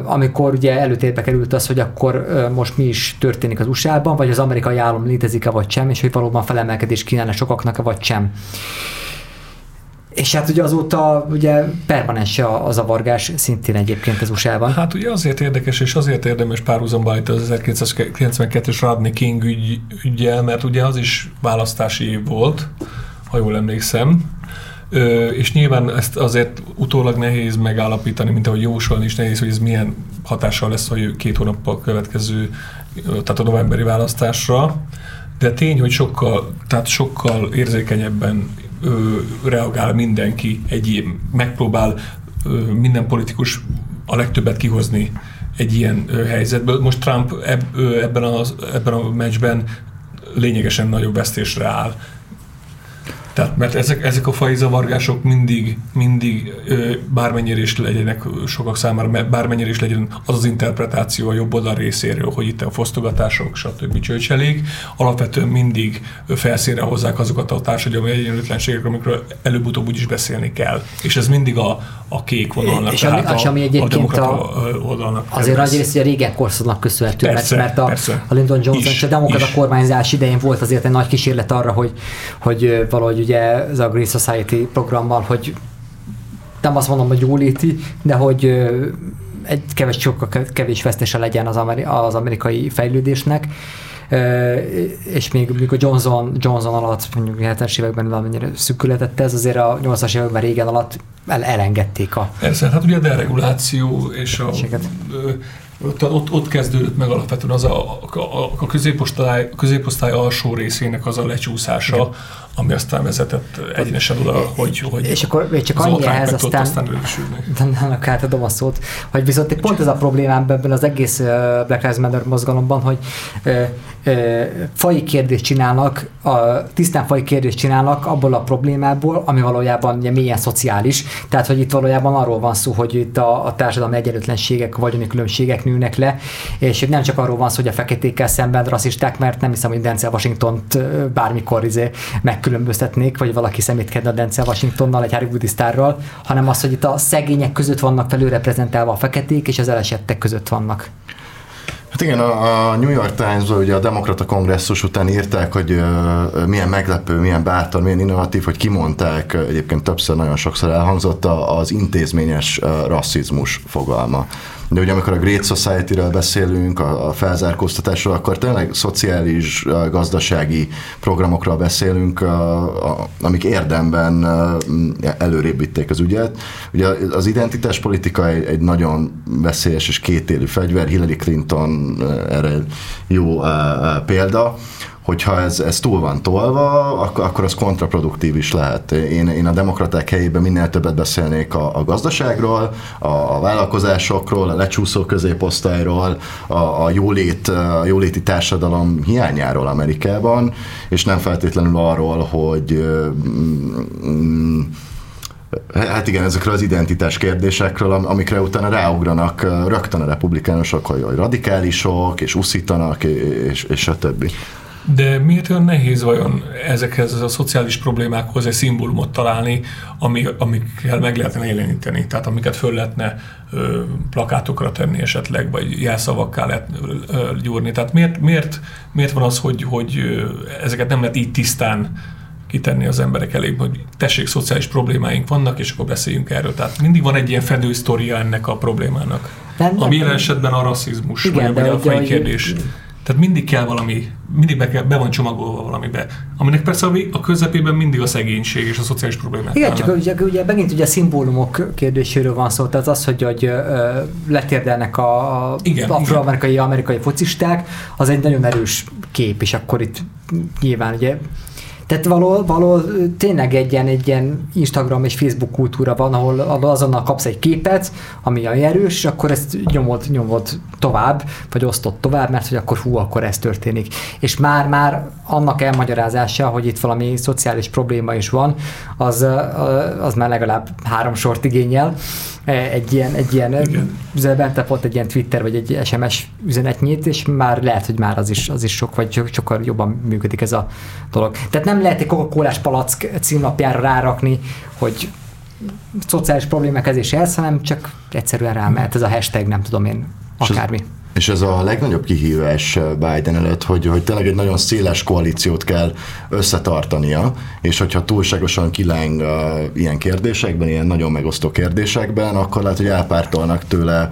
amikor ugye előtérbe került az, hogy akkor most mi is történik az USA-ban, vagy az amerikai állam létezik-e vagy sem, és hogy valóban felemelkedés kínálna sokaknak vagy sem. És hát ugye azóta ugye permanens a, zavargás szintén egyébként az USA-ban. Hát ugye azért érdekes, és azért érdemes párhuzamba az 1992-es Rodney King ügy, ügyel, mert ugye az is választási év volt, ha jól emlékszem, és nyilván ezt azért utólag nehéz megállapítani, mint ahogy jósolni is nehéz, hogy ez milyen hatással lesz a két hónappal következő, tehát a novemberi választásra. De tény, hogy sokkal, tehát sokkal érzékenyebben ö, reagál mindenki, egy megpróbál ö, minden politikus a legtöbbet kihozni egy ilyen ö, helyzetből. Most Trump eb, ö, ebben, a, ebben a meccsben lényegesen nagyobb vesztésre áll. Tehát, mert ezek, ezek a fai zavargások mindig, mindig bármennyire is legyenek sokak számára, bármennyire is legyen az az interpretáció a jobb oldal részéről, hogy itt a fosztogatások, stb. csőcselék, alapvetően mindig felszínre hozzák azokat a társadalmi egyenlőtlenségek, amikről előbb-utóbb úgyis beszélni kell. És ez mindig a, a kék vonalnak, és ami, a, ami egyébként a, a oldalnak. Azért nagy rész a régen korszaknak köszönhető, persze, mert, mert a, persze. a Lyndon Johnson és a demokrata kormányzás idején volt azért egy nagy kísérlet arra, hogy, hogy valahogy ugye ez a Green Society programmal, hogy nem azt mondom, hogy jóléti, de hogy egy kevés, sokkal kevés vesztese legyen az, ameri- az amerikai fejlődésnek. És még mikor Johnson, Johnson alatt mondjuk 70-es években valamennyire szükületett ez, azért a 80-as években régen alatt el, elengedték a... Persze, hát ugye a dereguláció és a, ott, ott, ott kezdődött meg alapvetően az a, a, a középosztály, középosztály alsó részének az a lecsúszása, Igen ami aztán vezetett egyenesen oda, hogy, hogy És akkor még csak annyi ehhez aztán, aztán annak átadom a szót, hogy viszont pont ez a problémám ebben az egész Black Lives Matter mozgalomban, hogy ö, ö, fai kérdést csinálnak, a, tisztán fai kérdést csinálnak abból a problémából, ami valójában ugye mélyen szociális. Tehát, hogy itt valójában arról van szó, hogy itt a, a társadalmi egyenlőtlenségek, vagyoni különbségek nőnek le, és nem csak arról van szó, hogy a feketékkel szemben rasszisták, mert nem hiszem, hogy Denzel Washington-t bármikor izé meg megkülönböztetnék, vagy valaki szemétkedne a Denzel Washingtonnal, egy Hollywoodi sztárral, hanem az, hogy itt a szegények között vannak felülreprezentálva a feketék, és az elesettek között vannak. Hát igen, a New York times ugye a demokrata kongresszus után írták, hogy milyen meglepő, milyen bátor, milyen innovatív, hogy kimondták, egyébként többször, nagyon sokszor elhangzott az intézményes rasszizmus fogalma de ugye amikor a Great Society-ről beszélünk, a, a felzárkóztatásról, akkor tényleg szociális, gazdasági programokról beszélünk, a, a, amik érdemben előrébb vitték az ügyet. Ugye az identitáspolitika egy, egy nagyon veszélyes és kétélű fegyver, Hillary Clinton erre jó példa, hogyha ez, ez túl van tolva, akkor, akkor az kontraproduktív is lehet. Én, én a demokraták helyében minél többet beszélnék a, a gazdaságról, a, a vállalkozásokról, a lecsúszó középosztályról, a, a, jólét, a jóléti társadalom hiányáról Amerikában, és nem feltétlenül arról, hogy mm, Hát igen, ezekről az identitás kérdésekről, amikre utána ráugranak rögtön a republikánusok, hogy radikálisok, és uszítanak, és, és a többi. De miért olyan nehéz vajon ezekhez a szociális problémákhoz egy szimbólumot találni, ami, amikkel meg lehetne jeleníteni, tehát amiket föl lehetne ö, plakátokra tenni esetleg, vagy jelszavakká lehet ö, gyúrni. Tehát miért, miért, miért van az, hogy, hogy ezeket nem lehet így tisztán kitenni az emberek elé, hogy tessék, szociális problémáink vannak, és akkor beszéljünk erről. Tehát mindig van egy ilyen fedősztoria ennek a problémának. Nem, ami jelen esetben a rasszizmus, igen, vagy, vagy a fai kérdés. Tehát mindig kell valami, mindig be, kell, be van csomagolva valamibe. Aminek persze a, a közepében mindig a szegénység és a szociális problémák. Igen, csak ugye, ugye megint ugye a szimbólumok kérdéséről van szó, tehát az, hogy, hogy ö, letérdelnek a, igen, afroamerikai amerikai focisták, az egy nagyon erős kép, és akkor itt nyilván ugye tehát való, való tényleg egy ilyen, egy ilyen Instagram és Facebook kultúra van, ahol azonnal kapsz egy képet, ami a erős, és akkor ezt nyomod, nyomod tovább, vagy osztod tovább, mert hogy akkor hú, akkor ez történik. És már, már annak elmagyarázása, hogy itt valami szociális probléma is van, az, az már legalább három sort igényel, egy ilyen, egy ilyen volt egy ilyen Twitter vagy egy SMS üzenetnyit, és már lehet, hogy már az is, az is sok, vagy sokkal jobban működik ez a dolog. Tehát nem lehet egy coca palack címlapjára rárakni, hogy szociális problémák ez is ez, hanem csak egyszerűen rámehet ez a hashtag, nem tudom én, akármi. És és ez a legnagyobb kihívás Biden előtt, hogy, hogy tényleg egy nagyon széles koalíciót kell összetartania, és hogyha túlságosan kileng uh, ilyen kérdésekben, ilyen nagyon megosztó kérdésekben, akkor lehet, hogy elpártolnak tőle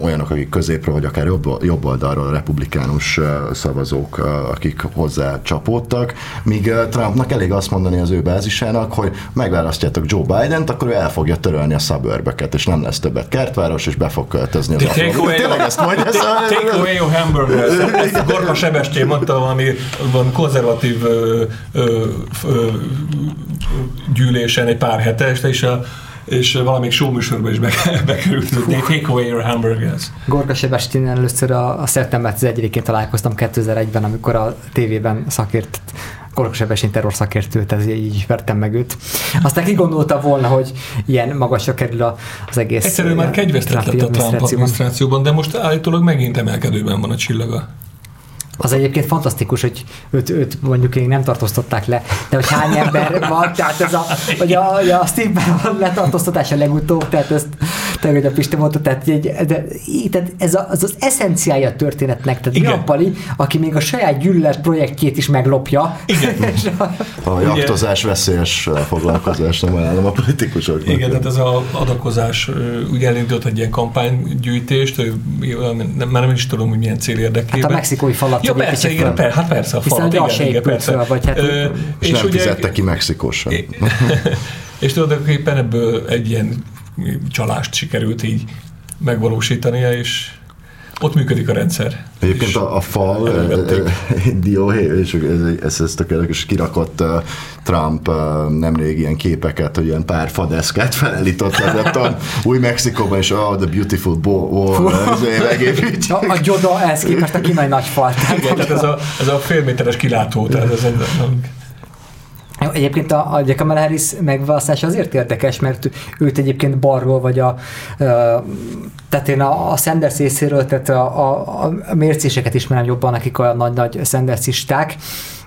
olyanok, akik középről, vagy akár jobb, jobb oldalról republikánus szavazók, akik hozzá csapódtak, míg Trumpnak elég azt mondani az ő bázisának, hogy megválasztjátok Joe Biden-t, akkor ő el fogja törölni a suburbeket, és nem lesz többet kertváros, és be fog költözni az Take away, Tényleg ezt mondja? take away your hamburgers. Ezt Gorka Sebestyén mondta valami van konzervatív gyűlésen egy pár hete, és a és valamelyik show műsorban is bekerült, hogy take away your hamburgers. Gorga Sebestyén először a, a szeptember 11-én találkoztam 2001-ben, amikor a tévében szakért Gorga Sebestyén terror szakértőt, ez így ismertem meg őt. Aztán ki gondolta volna, hogy ilyen magasra kerül az egész Egyszerűen már kegyvesztett lett a Trump adminisztrációban, de most állítólag megint emelkedőben van a csillaga. Az egyébként fantasztikus, hogy őt, őt mondjuk még nem tartóztatták le, de hogy hány ember van, tehát ez a, hogy a, a Steve Bannon letartóztatása legutóbb, tehát ezt tehát, hogy a Pisti mondta, tehát, egy, de, tehát ez a, az, az eszenciája a történetnek, tehát Igen. Pali, aki még a saját gyűlölet projektjét is meglopja. Igen. a, a jaktozás veszélyes foglalkozás, nem ajánlom a politikusoknak. Igen, tehát ez az adakozás, ugye elindult egy ilyen kampánygyűjtést, nem, már nem is tudom, hogy milyen cél érdekében. Hát a mexikói falat Ja, persze, igen, per, hát persze, a falat, igen, igen, igen, persze. Föl, vagy hát, Ö, és, és nem ugye, fizette ki Mexikó sem. és tulajdonképpen ebből egy ilyen csalást sikerült így megvalósítania, és ott működik a rendszer. Egyébként a, a fal dióhé, és ez, ez, ez tökéletes, kirakott uh, Trump uh, nemrég ilyen képeket, hogy ilyen pár fadeszket felelított a új Mexikóban, és oh, the beautiful wall, ez a, a Gyoda, ez képest a kínai nagy fal. Igen, tehát ez a, ez a fél méteres kilátó, tehát ez egy, jó, egyébként a, a Kamala Harris megválasztása azért érdekes, mert őt egyébként balról, vagy a, tehát én a, a Sanders részéről, tehát a, a, a mércéseket ismerem jobban, akik olyan nagy-nagy Sandersisták,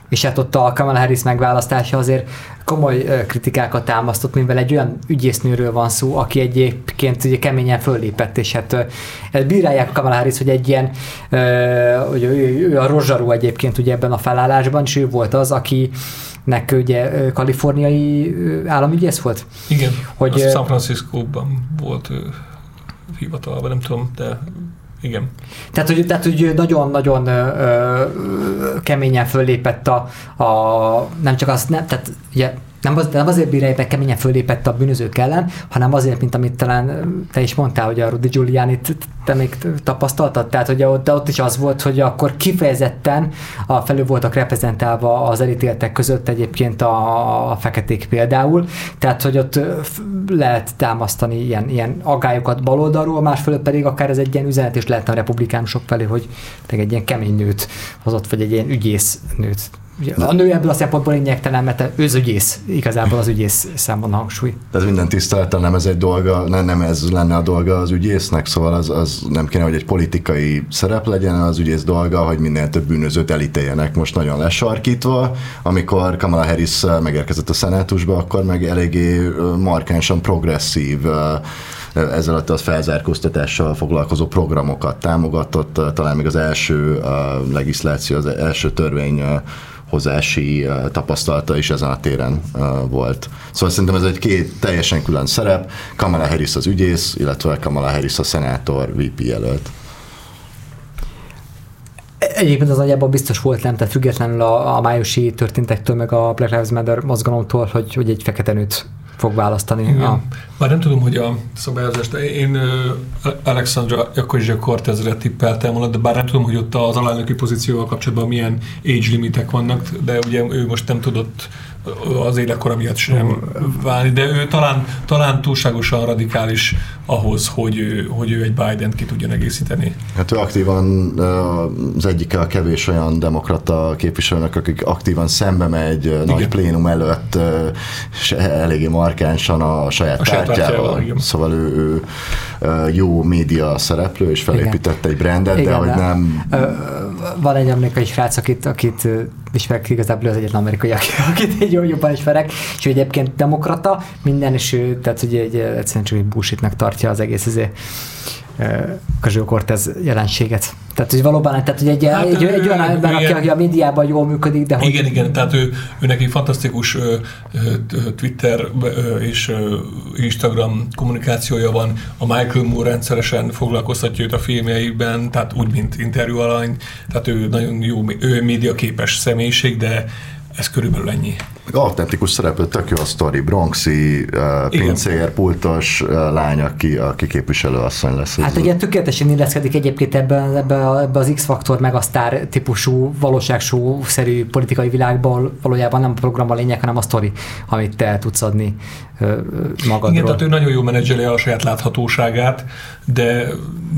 és hát ott a Kamala Harris megválasztása azért komoly kritikákat támasztott, mivel egy olyan ügyésznőről van szó, aki egyébként ugye keményen föllépett, és hát bírálják Kamala Harris, hogy egy ilyen, hogy ő, ő a rozsarú egyébként ugye ebben a felállásban, és ő volt az, aki nek ugye kaliforniai államügyész volt? Igen, hogy San Francisco-ban volt hivatalban, nem tudom, de igen. Tehát, hogy, tehát, hogy nagyon-nagyon keményen föllépett a, a nem csak az, nem, tehát ugye nem, az, nem azért bírálják meg keményen fölépett a bűnözők ellen, hanem azért, mint amit talán te is mondtál, hogy a Rudy giuliani te még tapasztaltad, tehát hogy ott, ott is az volt, hogy akkor kifejezetten a felül voltak reprezentálva az elítéltek között egyébként a, a feketék például, tehát hogy ott lehet támasztani ilyen, ilyen agályokat baloldalról, másfelől pedig akár ez egy ilyen üzenet is lehetne a republikánusok felé, hogy egy ilyen kemény nőt hozott, vagy egy ilyen ügyész nőt Ugye, a nő ebből a szempontból lényegtelen, mert az ügyész, igazából az ügyész számon hangsúly. Tehát minden tisztelettel nem ez egy dolga, nem, nem ez lenne a dolga az ügyésznek, szóval az, az nem kéne, hogy egy politikai szerep legyen, az ügyész dolga, hogy minél több bűnözőt elítéljenek most nagyon lesarkítva. Amikor Kamala Harris megérkezett a szenátusba, akkor meg eléggé markánsan progresszív ezzel a felzárkóztatással foglalkozó programokat támogatott, talán még az első legisláció, az első törvény hozási tapasztalata is ezen a téren volt. Szóval szerintem ez egy két teljesen külön szerep. Kamala Harris az ügyész, illetve Kamala Harris a szenátor VP jelölt. Egyébként az nagyjából biztos volt, nem? Tehát függetlenül a, a májusi történtektől, meg a Black Lives Matter mozgalomtól, hogy, hogy egy fekete nőt fog választani. Igen. A... Már nem tudom, hogy a szabályozást, én Alexandra Ocasio Cortezre tippeltem volna, de bár nem tudom, hogy ott az alelnöki pozícióval kapcsolatban milyen age limitek vannak, de ugye ő most nem tudott az életkora miatt sem válni, de ő talán, talán túlságosan radikális ahhoz, hogy ő, hogy ő egy Biden-t ki tudjon egészíteni. Hát ő aktívan az egyik a kevés olyan demokrata képviselőnek, akik aktívan szembe megy Igen. nagy plénum előtt, és eléggé markánsan a saját a pártjával. Szóval ő, ő jó média szereplő, és felépítette Igen. egy brandet, Igen, de hogy nem... Van egy amerikai srác, akit, akit ismerek igazából az egyetlen amerikai, akit egy jobban ismerek, és ő egyébként demokrata, minden, és ő, tehát ugye egy, egyszerűen csak egy bullshitnek tartja az egész ezért Kazsió Cortez jelenséget. Tehát, hogy valóban, tehát, hogy egy, hát, egy, egy olyan ember, aki, aki a médiában jól működik, de hogy... Igen, igen, tehát ő, ő neki fantasztikus ö, ö, Twitter és ö, Instagram kommunikációja van. A Michael Moore rendszeresen foglalkoztatja őt a filmjeiben, tehát úgy, mint interjú alany, tehát ő nagyon jó, ő médiaképes személyiség, de ez körülbelül ennyi. Autentikus szereplő, tök jó a sztori, Bronxi, uh, pincér, pultos uh, lány, aki, aki képviselő asszony lesz. Hát ugye tökéletesen illeszkedik egyébként ebbe, ebbe, ebbe az X-faktor meg a sztár típusú, valóságsó-szerű politikai világból valójában nem a program a lényeg, hanem a sztori, amit te tudsz adni magadról. Igen, tehát ő nagyon jó menedzseli a saját láthatóságát, de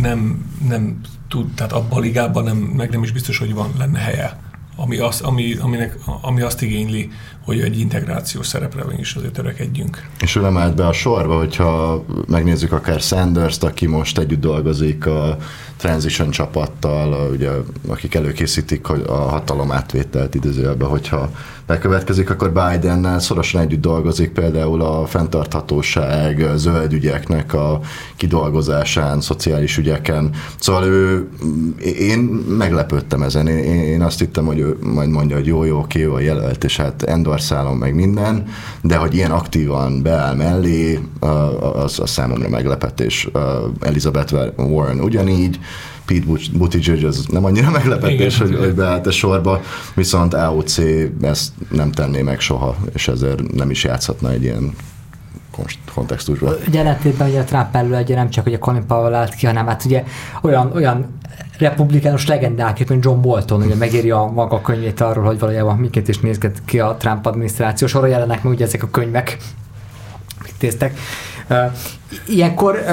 nem, nem tud, tehát abban a ligában nem, meg nem is biztos, hogy van lenne helye ami, az, ami, aminek, ami azt igényli, hogy egy integrációs szerepre is azért törekedjünk. És ő nem állt be a sorba, hogyha megnézzük akár Sanders-t, aki most együtt dolgozik a Transition csapattal, ugye, akik előkészítik a hatalom átvételt idézőjelben, hogyha bekövetkezik, akkor Bidennel szorosan együtt dolgozik például a fenntarthatóság, zöld ügyeknek a kidolgozásán, szociális ügyeken. Szóval ő, én meglepődtem ezen. Én, én azt hittem, hogy ő majd mondja, hogy jó, jó, oké, jó a jelölt, és hát endorszálom meg minden, de hogy ilyen aktívan beáll mellé, az, az számomra meglepetés. Elizabeth Warren ugyanígy, Pete Buttigieg az nem annyira meglepetés, hogy, hogy beállt a sorba, viszont AOC ezt nem tenné meg soha, és ezért nem is játszhatna egy ilyen kontextusban. Ugye ellentétben ugye a Trump elő ugye nem csak hogy a Colin Powell állt ki, hanem hát ugye olyan, olyan republikánus legendák, mint John Bolton, ugye megírja a maga könyvét arról, hogy valójában miként is nézget ki a Trump adminisztráció. Sorra jelennek meg ugye ezek a könyvek, mit téztek. Ilyenkor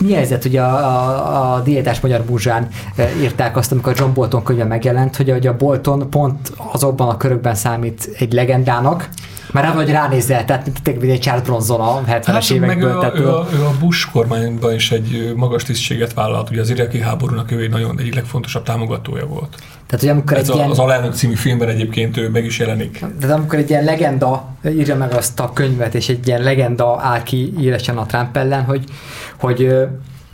mi helyzet, ugye a, a, a diétás magyar burzsán e, írták azt, amikor John Bolton könyve megjelent, hogy, hogy a Bolton pont azokban a körökben számít egy legendának, mert rá vagy ránézel, tehát tényleg egy Charles Bronson a 70-es hát, évekből. Meg ő, ő, a, ő a Bush kormányban is egy magas tisztséget vállalt, ugye az iraki háborúnak ő egy nagyon egyik legfontosabb támogatója volt. Tehát, hogy amikor Ez egy a, ilyen... Az Alelnök című filmben egyébként ő meg is jelenik. Tehát amikor egy ilyen legenda írja meg azt a könyvet, és egy ilyen legenda áll ki íresen a Trump ellen, hogy, hogy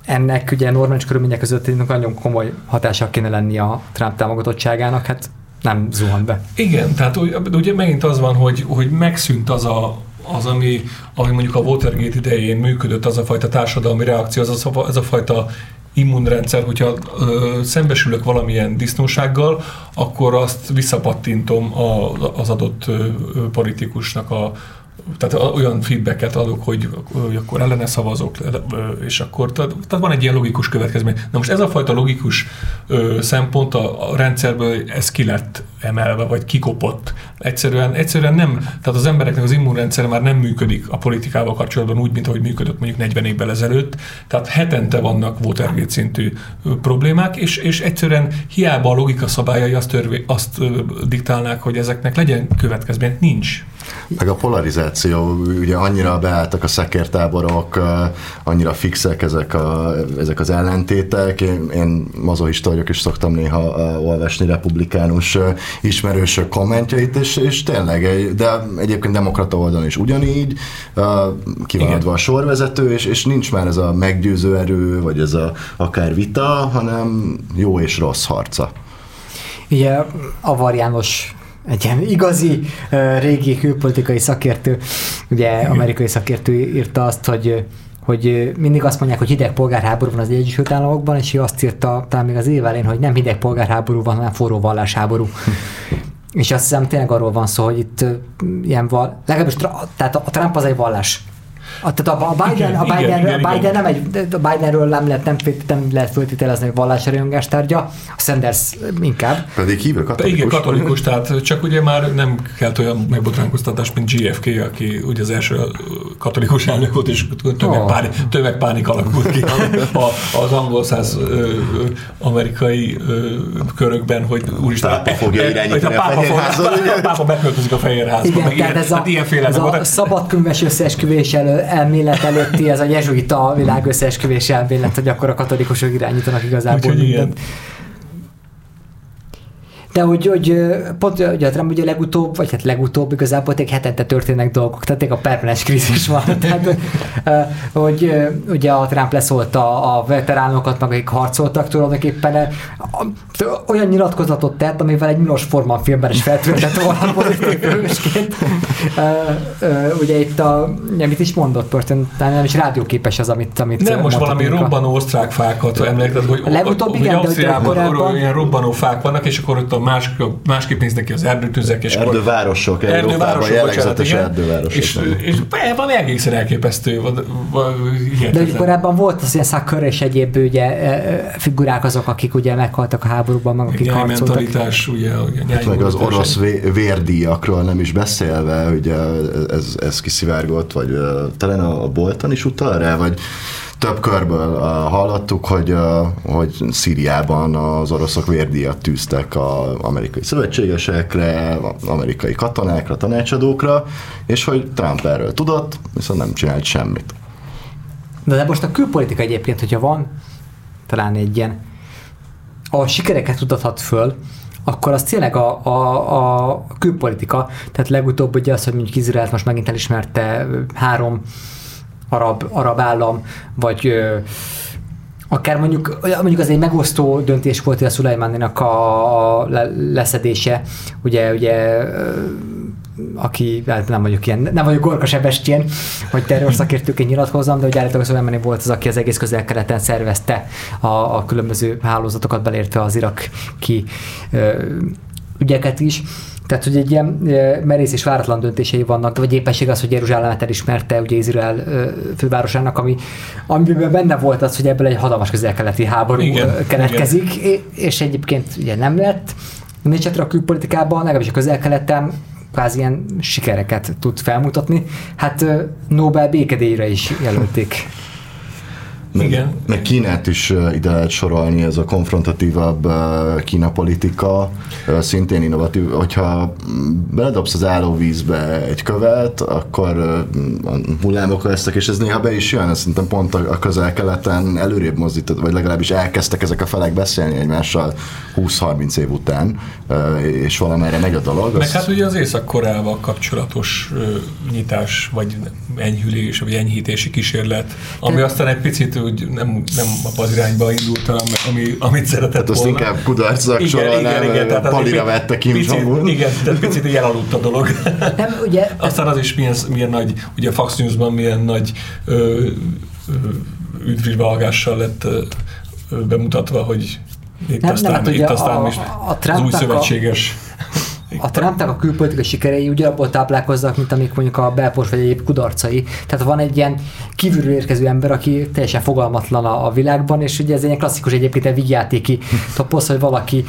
ennek ugye normális körülmények között nagyon komoly hatása kéne lenni a Trump támogatottságának, hát nem zuhant be. Igen, tehát ugye megint az van, hogy, hogy megszűnt az a, az, ami, ami mondjuk a Watergate idején működött, az a fajta társadalmi reakció, az a, az a fajta immunrendszer, hogyha ö, szembesülök valamilyen disznósággal, akkor azt visszapattintom a, az adott ö, politikusnak a, tehát olyan feedbacket adok, hogy, hogy akkor ellene szavazok, és akkor tehát, van egy ilyen logikus következmény. Na most ez a fajta logikus szempont a, a rendszerből, ez ki lett emelve, vagy kikopott. Egyszerűen, egyszerűen nem, tehát az embereknek az immunrendszer már nem működik a politikával kapcsolatban úgy, mint ahogy működött mondjuk 40 évvel ezelőtt. Tehát hetente vannak Watergate szintű problémák, és, és egyszerűen hiába a logika szabályai azt, törvé, azt diktálnák, hogy ezeknek legyen következmény. Nincs. Meg a polarizáció, ugye annyira beálltak a szekértáborok, annyira fixek ezek, a, ezek az ellentétek. Én, én mazohista vagyok, és szoktam néha olvasni republikánus ismerősök kommentjeit, és, és tényleg, de egyébként demokrata oldalon is ugyanígy, kiváltva a sorvezető, és, és nincs már ez a meggyőző erő, vagy ez a akár vita, hanem jó és rossz harca. Ugye Avar János egy ilyen igazi régi külpolitikai szakértő, ugye amerikai szakértő írta azt, hogy hogy mindig azt mondják, hogy hideg polgárháború van az Egyesült Államokban, és ő azt írta talán még az évelén, hogy nem hideg polgárháború van, hanem forró vallásháború. és azt hiszem tényleg arról van szó, hogy itt ilyen val, legalábbis tehát a Trump az egy vallás a, tehát a, a Biden, igen, a Biden, igen, a Biden igen. nem egy, a Bidenről nem lehet, nem, nem lehet föltételezni, hogy vallási rajongás tárgya, a Sanders inkább. Pedig hívő katolikus. Igen, katolikus, tehát csak ugye már nem kell olyan megbotránkoztatás, mint GFK, aki ugye az első katolikus elnök volt, és tömegpánik, oh. tömegpánik alakult ki a, az angol száz amerikai ö, körökben, hogy úristen, a pápa fogja irányítani a, pápa, a, a pápa beköltözik a fehérházba. Igen, meg tehát ilyen, ez, a, ez a szabadkönyves összeesküvés elő, elmélet előtti ez a jezsuita világ összeesküvés elmélet, hogy akkor a katolikusok irányítanak igazából Úgyhogy mindent. De hogy, hogy pont Trump ugye legutóbb, vagy hát legutóbb igazából egy hetente történnek dolgok, tehát a permanens krízis van. tehát, hogy ugye a Trump leszólta a veteránokat, meg akik harcoltak tulajdonképpen olyan nyilatkozatot tett, amivel egy Milos Forman filmben is feltöltett volna pozitív hősként. ugye itt a, mit is mondott, Pörtön, nem is rádióképes az, amit, amit Nem, most valami robbanó osztrák fákat emlékezted, hogy, Legutóbb igen, hogy Ausztriában ilyen robbanó fák vannak, és akkor ott a más, másképp néznek ki az erdőtüzek. És erdővárosok, Európában jellegzetes erdővárosok. És, és, van egészen elképesztő. De hogy korábban volt az ilyen Szakkör és egyéb ugye, figurák azok, akik ugye meghaltak a háborúban, meg akik harcoltak. mentalitás, ugye, ugye hát meg az orosz vérdíjakról nem is beszélve, ugye ez, ez kiszivárgott, vagy talán a Bolton is utal rá, vagy több körből uh, hallottuk, hogy, uh, hogy Szíriában az oroszok vérdíjat tűztek az amerikai szövetségesekre, amerikai katonákra, tanácsadókra, és hogy Trump erről tudott, viszont nem csinált semmit. De, de most a külpolitika egyébként, hogyha van talán egy ilyen, a sikereket tudathat föl, akkor az tényleg a, a, a külpolitika, tehát legutóbb ugye az, hogy mondjuk Izraelt most megint elismerte három arab, arab állam, vagy ö, akár mondjuk, mondjuk az egy megosztó döntés volt a Szulajmáninak a leszedése, ugye, ugye aki, hát nem vagyok ilyen, nem vagyok Gorka Sebestyén, hogy terrorszakértőként nyilatkozzam, de hogy állítólag Szulajmáni volt az, aki az egész közel-keleten szervezte a, a különböző hálózatokat, belértve az iraki ügyeket is. Tehát, hogy egy ilyen merész és váratlan döntései vannak, vagy éppenség az, hogy Jeruzsálemet elismerte ugye Izrael fővárosának, ami, amiben benne volt az, hogy ebből egy hatalmas közel-keleti háború igen, keletkezik, igen. és egyébként ugye nem lett. Nincs a külpolitikában, legalábbis a közel-keleten kvázi ilyen sikereket tud felmutatni. Hát Nobel békedélyre is jelölték. Meg, Igen. meg Kínát is ide lehet sorolni, ez a konfrontatívabb Kína politika, szintén innovatív. Hogyha beledobsz az állóvízbe egy követ, akkor hullámok lesznek, és ez néha be is jön, ez szerintem pont a közel-keleten előrébb mozdított, vagy legalábbis elkezdtek ezek a felek beszélni egymással 20-30 év után, és valamerre megy a dolog. Meg hát ugye az Észak-Koreával kapcsolatos nyitás, vagy enyhülés, vagy enyhítési kísérlet, ami aztán egy picit úgy nem, nem az irányba indult, ami, amit szeretett hát azt volna. inkább kudarcnak igen, sorolnám, igen, igen, tehát palira vette Kim picit, Jong-un. Igen, tehát picit így elaludt a dolog. Nem, ugye, Aztán az is milyen, milyen nagy, ugye a Fox News-ban milyen nagy ö, lett ö, bemutatva, hogy itt nem, aztán, nem, itt aztán a, a, a az új szövetséges a Trumpnak a külpolitikai sikerei ugye abból táplálkoznak, mint amik mondjuk a belpors vagy egyéb kudarcai. Tehát van egy ilyen kívülről érkező ember, aki teljesen fogalmatlan a, a világban, és ugye ez egy klasszikus egyébként egy vigyátéki toposz, hogy valaki,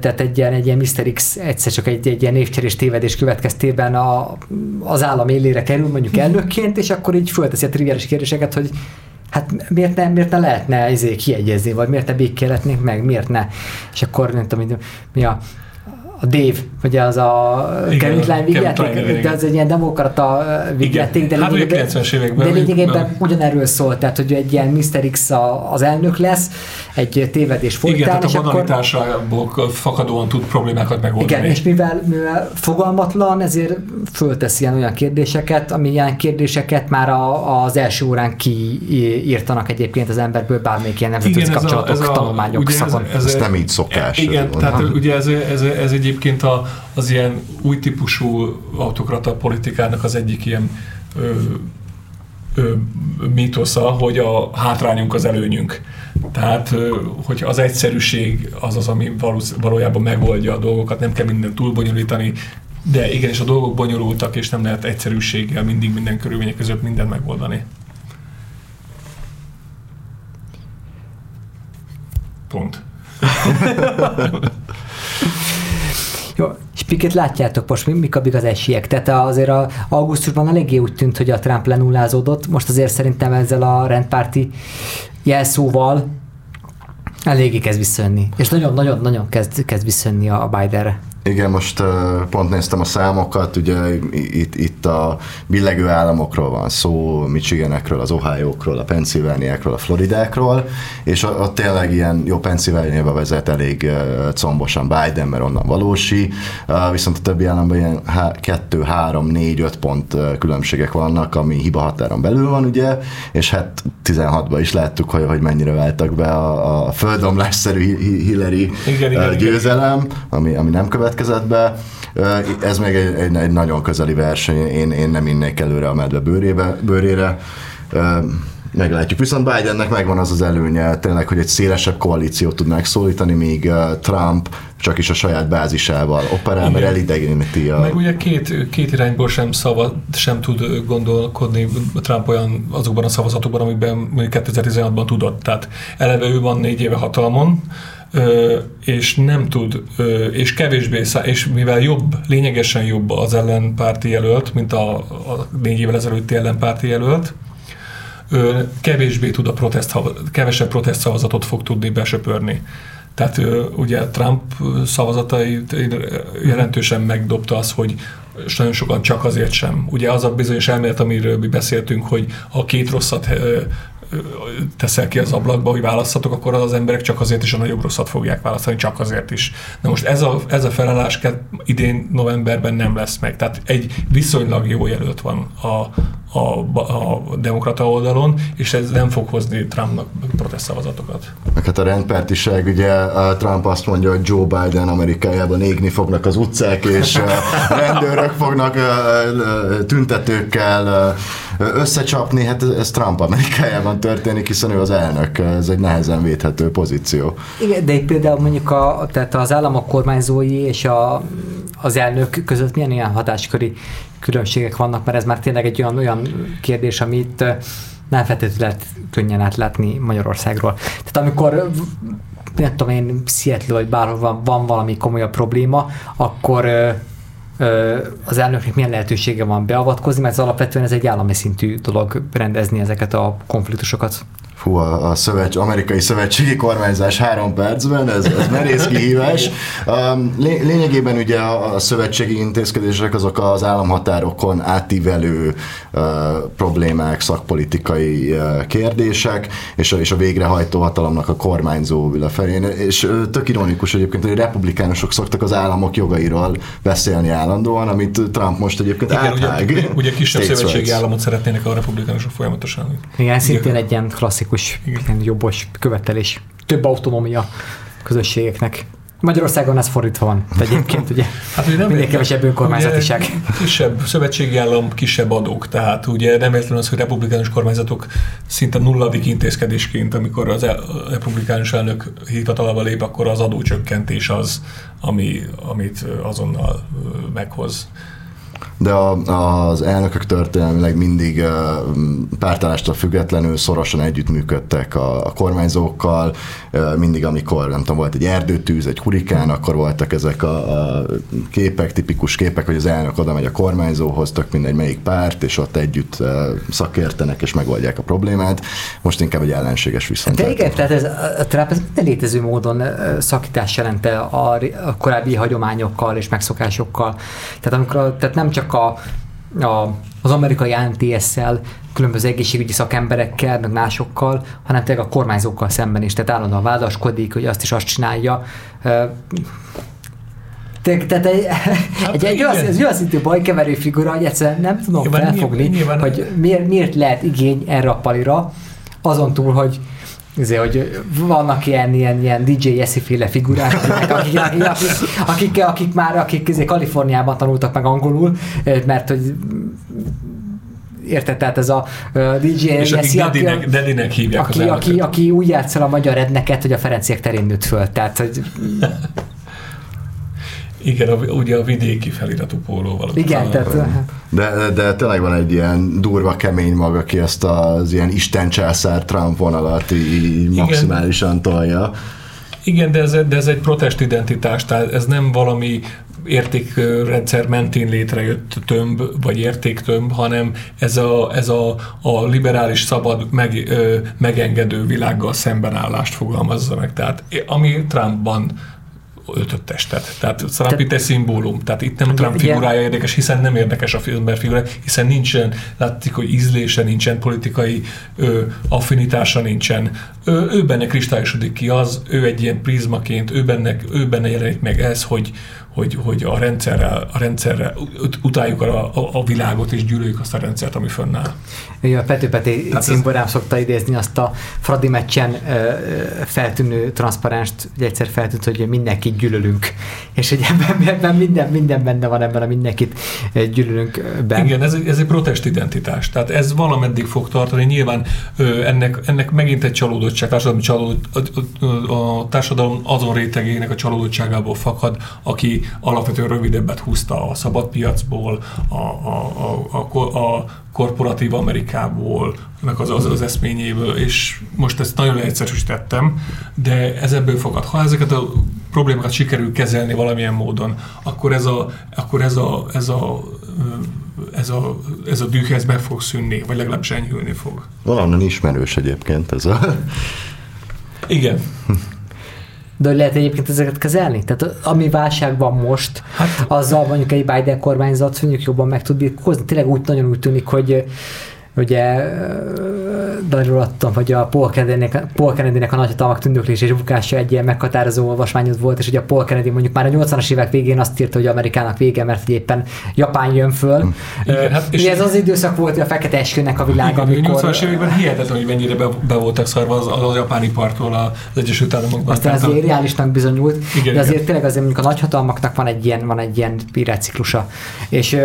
tehát egy ilyen, egy ilyen Mr. X egyszer csak egy, egy ilyen névcserés tévedés következtében a, az állam élére kerül, mondjuk elnökként, és akkor így fölteszi a triviális kérdéseket, hogy hát miért ne, miért ne lehetne izé kiegyezni, vagy miért ne békéletnénk meg, miért ne? És akkor nem tudom, mi a a Dave, ugye az a Kevin Klein de az egy ilyen demokrata vígjáték, de, hát lényegében, de lényegében ugyanerről szól, tehát hogy egy ilyen Mr. X a, az elnök lesz, egy tévedés folytán. Igen, tehát a banalitásából fakadóan tud problémákat megoldani. Igen, és mivel, mivel fogalmatlan, ezért föltesz ilyen olyan kérdéseket, ami ilyen kérdéseket már a, az első órán kiírtanak egyébként az emberből bármelyik ilyen nemzetközi kapcsolatok, a, ez a, tanulmányok ugye szakon. Ez, ez, ez nem így szokás. Igen, tehát ugye ez, ez, ez egy egyébként a, az ilyen új típusú autokrata politikának az egyik ilyen ö, ö, mítosza, hogy a hátrányunk az előnyünk. Tehát, hogy az egyszerűség az az, ami valójában megoldja a dolgokat, nem kell mindent túlbonyolítani, de igenis a dolgok bonyolultak, és nem lehet egyszerűséggel mindig minden körülmények között mindent megoldani. Pont. Jó, és Piket látjátok most, mik a az esélyek? Tehát azért a augusztusban eléggé úgy tűnt, hogy a Trump lenullázódott, most azért szerintem ezzel a rendpárti jelszóval eléggé kezd visszajönni. És nagyon-nagyon-nagyon kezd, kezd visszajönni a Bidenre. Igen, most pont néztem a számokat, ugye itt, itt a billegő államokról van szó, Michiganekről, az Ohio-król, a Pennsylvániákról, a Floridákról, és ott tényleg ilyen jó Pennsylvániába vezet elég combosan Biden, mert onnan valósi, viszont a többi államban ilyen 2, 3, 4, 5 pont különbségek vannak, ami hiba határon belül van, ugye, és hát 16-ban is láttuk, hogy, hogy mennyire váltak be a, a földomlásszerű Hillary igen, igen, győzelem, igen. Ami, ami nem követ következett. Ez még egy, egy, egy nagyon közeli verseny, én, én nem innék előre a medve bőrébe, bőrére meglátjuk. Viszont Bidennek megvan az az előnye tényleg, hogy egy szélesebb koalíciót tud megszólítani, míg Trump csak is a saját bázisával operál, mert elidegeníti a... Meg ugye két, két irányból sem, szava, sem tud gondolkodni Trump olyan azokban a szavazatokban, amikben 2016-ban tudott. Tehát eleve ő van négy éve hatalmon, és nem tud, és kevésbé, és mivel jobb, lényegesen jobb az ellenpárti jelölt, mint a, a négy évvel ezelőtti ellenpárti jelölt, kevésbé tud a protest, kevesebb protest szavazatot fog tudni besöpörni. Tehát ugye Trump szavazatai jelentősen megdobta az, hogy és nagyon sokan csak azért sem. Ugye az a bizonyos elmélet, amiről mi beszéltünk, hogy a két rosszat teszel ki az ablakba, hogy választhatok, akkor az emberek csak azért is a nagyobb rosszat fogják választani, csak azért is. Na most ez a, ez a felállás idén novemberben nem lesz meg. Tehát egy viszonylag jó jelölt van a, a, a demokrata oldalon, és ez nem fog hozni Trumpnak protest szavazatokat. Hát a rendpártiság, ugye Trump azt mondja, hogy Joe Biden Amerikájában égni fognak az utcák, és rendőrök fognak tüntetőkkel összecsapni, hát ez Trump Amerikájában történik, hiszen ő az elnök, ez egy nehezen védhető pozíció. Igen, de itt például mondjuk a, tehát az államok kormányzói és a, az elnök között milyen ilyen hatásköri különbségek vannak, mert ez már tényleg egy olyan, olyan kérdés, amit nem feltétlenül lehet könnyen átlátni Magyarországról. Tehát amikor nem tudom én, Seattle vagy bárhol van, van valami komolyabb probléma, akkor az elnöknek milyen lehetősége van beavatkozni, mert ez alapvetően ez egy állami szintű dolog rendezni ezeket a konfliktusokat. Fú, a, a szövets, amerikai szövetségi kormányzás három percben, ez, ez merész kihívás. Um, lényegében ugye a, a szövetségi intézkedések azok az államhatárokon átívelő uh, problémák, szakpolitikai uh, kérdések, és a, és a végrehajtó hatalomnak a kormányzó felén. És uh, tök ironikus egyébként, hogy a republikánusok szoktak az államok jogairól beszélni állandóan, amit Trump most egyébként Igen, áthág. Ugye, ugye kisebb szövetségi államot szeretnének a republikánusok folyamatosan. Igen, szintén egy ilyen klasszikus klasszikus jobbos követelés. Több autonómia közösségeknek. Magyarországon ez fordítva van. Egyébként ugye hát, ugye nem minél kevesebb önkormányzatiság. Kisebb szövetségi állam, kisebb adók. Tehát ugye nem értem az, hogy republikánus kormányzatok szinte nulladik intézkedésként, amikor az republikánus elnök hivatalába lép, akkor az adócsökkentés az, ami, amit azonnal meghoz de a, az elnökök történelmileg mindig pártállástól függetlenül szorosan együttműködtek a, a kormányzókkal, mindig amikor nem tudom, volt egy erdőtűz, egy hurikán, akkor voltak ezek a, a képek, tipikus képek, hogy az elnök oda megy a kormányzóhoz, tök mindegy melyik párt, és ott együtt szakértenek és megoldják a problémát. Most inkább egy ellenséges viszont. De igen, tehát ez, a Trump ez minden létező módon szakítás jelente a, a korábbi hagyományokkal és megszokásokkal. Tehát, amikor, tehát nem csak a, a, az amerikai ANTS-szel, különböző egészségügyi szakemberekkel, meg másokkal, hanem tényleg a kormányzókkal szemben is. Tehát állandóan vádaskodik, hogy azt is azt csinálja. Tehát egy, hát egy, egy, olyan, egy olyan szintű bajkeverő figura, hogy egyszerűen nem tudom nyilván, felfogni, nyilván, hogy miért, miért lehet igény erre a palira, azon túl, hogy Azért, hogy vannak ilyen, ilyen, ilyen DJ Jesse féle figurák, akik, akik, akik, akik, már akik azért Kaliforniában tanultak meg angolul, mert hogy érted, tehát ez a uh, DJ És Jesse, aki, Dedinek hívják aki, aki, aki, úgy játszol a magyar edneket, hogy a Ferenciek terén nőtt föl. Tehát, hogy igen, a, ugye a vidéki feliratú pólóval. Igen, tehát... De, de tényleg van egy ilyen durva, kemény mag, aki ezt az ilyen Isten császár Trump vonalat így Igen. maximálisan tolja. Igen, de ez, de ez egy protest identitás, tehát ez nem valami értékrendszer mentén létrejött tömb, vagy értéktömb, hanem ez a, ez a, a liberális, szabad, meg, ö, megengedő világgal szembenállást fogalmazza meg. Tehát ami Trumpban öltött testet. Tehát itt egy szimbólum. Tehát itt nem Trump figurája érdekes, hiszen nem érdekes a filmber figurája, hiszen nincsen, látszik, hogy ízlése nincsen, politikai ö, affinitása nincsen. Ö, ő benne kristályosodik ki az, ő egy ilyen prizmaként, ő benne, ő benne jelenik meg ez, hogy, hogy, hogy a rendszerrel, a rendszerrel utáljuk a, a, a világot és gyűlöljük azt a rendszert, ami fönnáll. Ugye a Pető Peti cimborám ez... szokta idézni azt a Fradi meccsen feltűnő transzparenst, hogy egyszer feltűnt, hogy mindenki gyűlölünk. És hogy ebben, ebben minden, minden benne van ebben a mindenkit gyűlölünk ben. Igen, ez, ez egy protest identitás. Tehát ez valameddig fog tartani. Nyilván ennek, ennek megint egy csalódottság, társadalmi csalódott, a, a, a társadalom azon rétegének a csalódottságából fakad, aki alapvetően rövidebbet húzta a szabadpiacból, a, a, a, a, a korporatív Amerikából, meg az, az, az eszményéből, és most ezt nagyon leegyszerűsítettem, de ez ebből fogad. Ha ezeket a problémákat sikerül kezelni valamilyen módon, akkor ez a, akkor ez a, ez a ez a, ez a düh ez meg fog szűnni, vagy legalábbis enyhülni fog. Valahonnan ismerős egyébként ez a... Igen. De hogy lehet egyébként ezeket kezelni? Tehát ami válságban most, hát, azzal mondjuk egy Biden kormányzat mondjuk jobban meg tud birkózni. Tényleg úgy nagyon úgy tűnik, hogy ugye Daniel adtam, hogy a Paul Kennedy-nek, Paul Kennedy-nek a nagyhatalmak tündöklés és bukása egy ilyen meghatározó olvasmányod volt, és ugye a Paul Kennedy mondjuk már a 80-as évek végén azt írta, hogy Amerikának vége, mert éppen Japán jön föl. Igen, hát és ez az időszak volt, hogy a fekete eskünek a világ, igen, amikor... 80-as években hihetetlen, hogy mennyire be, be voltak szarva az, az, japáni parttól az Egyesült Államokban. Aztán azért reálisnak bizonyult, igen, de azért igen. tényleg azért mondjuk a nagyhatalmaknak van egy ilyen, van egy ilyen életciklusa. És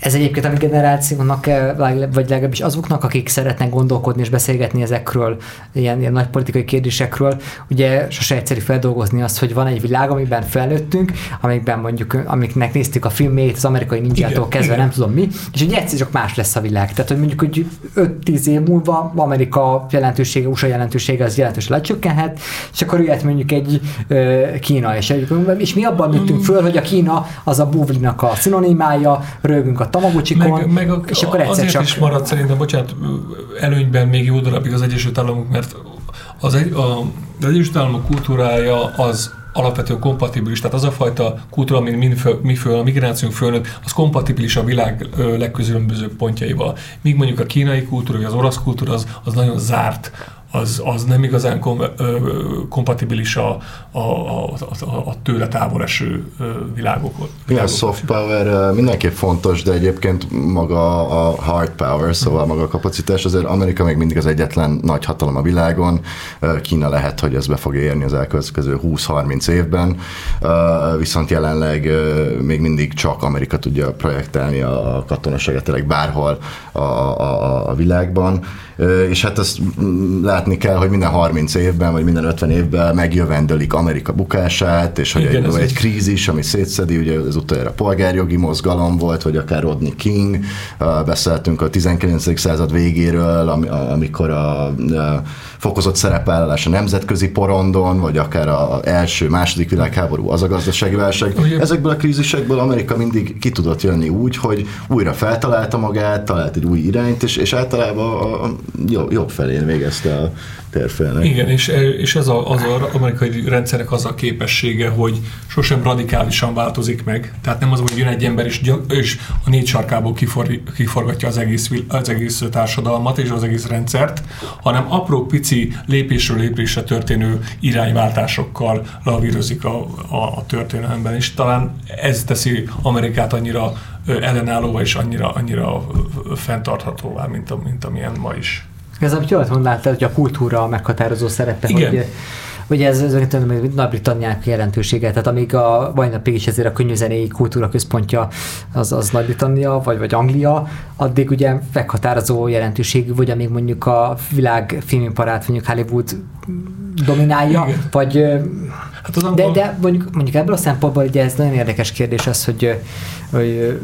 ez egyébként a mi generációnak, eh, vagy legalábbis azoknak, akik szeretnek gondolkodni és beszélgetni ezekről, ilyen, ilyen nagy politikai kérdésekről, ugye sose egyszerű feldolgozni azt, hogy van egy világ, amiben felnőttünk, amikben mondjuk, amiknek néztük a filmét, az amerikai ninjától kezdve, igen. nem tudom mi, és ugye egyszer csak más lesz a világ. Tehát, hogy mondjuk, hogy 5-10 év múlva Amerika jelentősége, USA jelentősége az jelentősen lecsökkenhet, és akkor jöhet mondjuk egy ö, Kína, és, és mi abban nőttünk föl, hogy a Kína az a buvlinak a szinonimája, rögünk a tamagocsikon, meg, meg a, és akkor egyszer azért csak... is maradt szerintem, bocsánat, előnyben még jó darabig az Egyesült Államok, mert az, egy, a, az Egyesült Államok kultúrája az alapvetően kompatibilis, tehát az a fajta kultúra, ami mi, föl, mi föl, a migrációnk fölnőtt, az kompatibilis a világ legközülönbözőbb pontjaival. Míg mondjuk a kínai kultúra, vagy az orosz kultúra az, az nagyon zárt az, az nem igazán kom, ö, kompatibilis a, a, a, a, a tőle távol eső világokon. Igen, a soft power mindenképp fontos, de egyébként maga a hard power, szóval maga a kapacitás, azért Amerika még mindig az egyetlen nagy hatalom a világon, Kína lehet, hogy ez be fog érni az elkövetkező 20-30 évben, viszont jelenleg még mindig csak Amerika tudja projektálni a katonaságot tényleg bárhol a, a, a világban, és hát ezt látni kell, hogy minden 30 évben, vagy minden 50 évben megjövendölik Amerika bukását, és hogy Igen, egy, egy krízis, ami szétszedi, ugye az utoljára polgárjogi mozgalom volt, vagy akár Rodney King, beszéltünk a 19. század végéről, amikor a, fokozott szerepvállalás a nemzetközi porondon, vagy akár a első, második világháború, az a gazdasági válság. Ugye? Ezekből a krízisekből Amerika mindig ki tudott jönni úgy, hogy újra feltalálta magát, talált egy új irányt, és, és általában a, a jobb, jobb felén végezte a térfélnek. Igen, és, és ez a, az a amerikai rendszernek az a képessége, hogy sosem radikálisan változik meg. Tehát nem az, hogy jön egy ember és, és a négy sarkából kifor, kiforgatja az egész, az egész társadalmat és az egész rendszert, hanem apró pici lépésről lépésre történő irányváltásokkal lavírozik a, a, a történelemben, és talán ez teszi Amerikát annyira ellenállóvá és annyira, annyira fenntarthatóvá, mint, mint amilyen ma is. Ez, amit jól mondtál, hogy a kultúra a meghatározó szerepe, Igen. hogy Ugye ez, ez Nagy-Britanniák jelentősége, tehát amíg a mai napig is ezért a könnyűzenéi kultúra központja az, az Nagy-Britannia, vagy, vagy Anglia, addig ugye meghatározó jelentőségű, vagy amíg mondjuk a világ filmiparát, mondjuk Hollywood dominálja, Igen. vagy hát az de, de mondjuk, mondjuk ebből a szempontból ugye ez nagyon érdekes kérdés az, hogy, hogy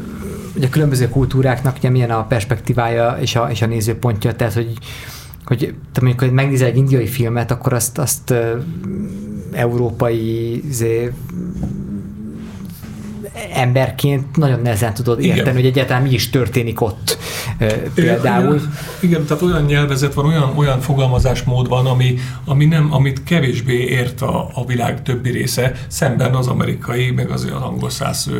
ugye a különböző kultúráknak ugye milyen a perspektívája és a, és a nézőpontja, tehát hogy hogy te mondjuk, hogy megnézel egy indiai filmet, akkor azt, azt európai zé, emberként nagyon nehezen tudod érteni, Igen. hogy egyáltalán mi is történik ott. például. Igen, igen, tehát olyan nyelvezet van, olyan, olyan fogalmazásmód van, ami, ami nem, amit kevésbé ért a, a világ többi része, szemben az amerikai, meg az, az angol száz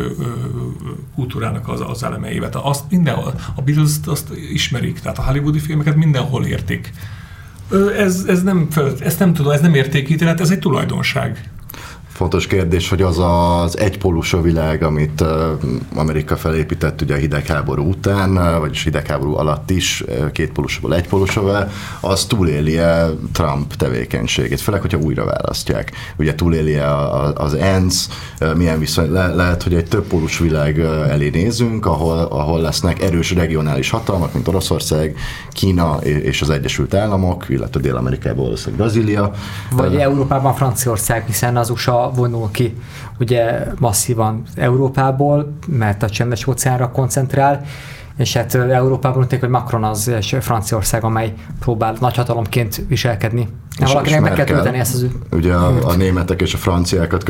kultúrának az, az elemeivel. Tehát azt mindenhol, a Beatles azt ismerik, tehát a hollywoodi filmeket mindenhol értik. Ez, ez nem, ezt nem tudom, ez nem értékítélet, ez egy tulajdonság fontos kérdés, hogy az az egypólusú világ, amit Amerika felépített ugye a hidegháború után, vagyis hidegháború alatt is, két pólusúból egy pólusúval, az túléli-e Trump tevékenységét, főleg, hogyha újra választják. Ugye túléli-e az ENSZ, milyen viszony, le, lehet, hogy egy több pólusú világ elé nézünk, ahol, ahol lesznek erős regionális hatalmak, mint Oroszország, Kína és az Egyesült Államok, illetve Dél-Amerikában valószínűleg Brazília. Vagy Európában Franciaország, hiszen az USA vonul ki ugye masszívan Európából, mert a csendes óceánra koncentrál, és hát Európában úgy hogy Macron az és Franciaország, amely próbál nagyhatalomként viselkedni. És valakinek meg kell tölteni ezt az Ugye a, a németek és a franciákat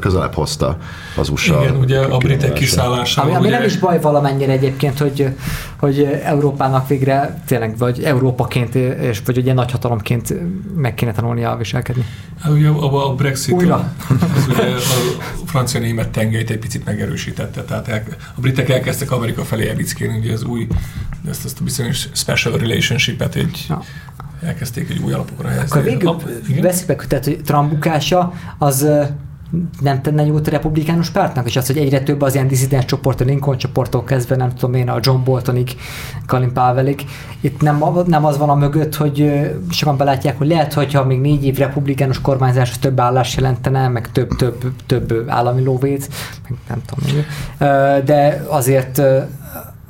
közelebb hozta az USA. Igen, ugye a britek kiszállása. Ami, ami ugye... nem is baj valamennyire egyébként, hogy, hogy Európának végre tényleg, vagy Európaként, és vagy ugye nagyhatalomként meg kéne tanulnia viselkedni. Hát ugye a, a Brexit Újra. Az ugye a francia-német tengelyt egy picit megerősítette, tehát el, a britek elkezdtek Amerika felé elvickélni, ugye az új, ezt, ezt a bizonyos special relationship-et egy ja elkezdték egy új alapokra helyezni. Akkor végül veszik meg, tehát, hogy Trump bukása az nem tenne jót a republikánus pártnak, és az, hogy egyre több az ilyen diszidens csoport, a Lincoln csoporttól kezdve, nem tudom én, a John Boltonig, Colin Powellig. Itt nem, nem az van a mögött, hogy sokan belátják, hogy lehet, hogyha még négy év republikánus kormányzás több állás jelentene, meg több, több, több állami lóvét, meg nem tudom. De azért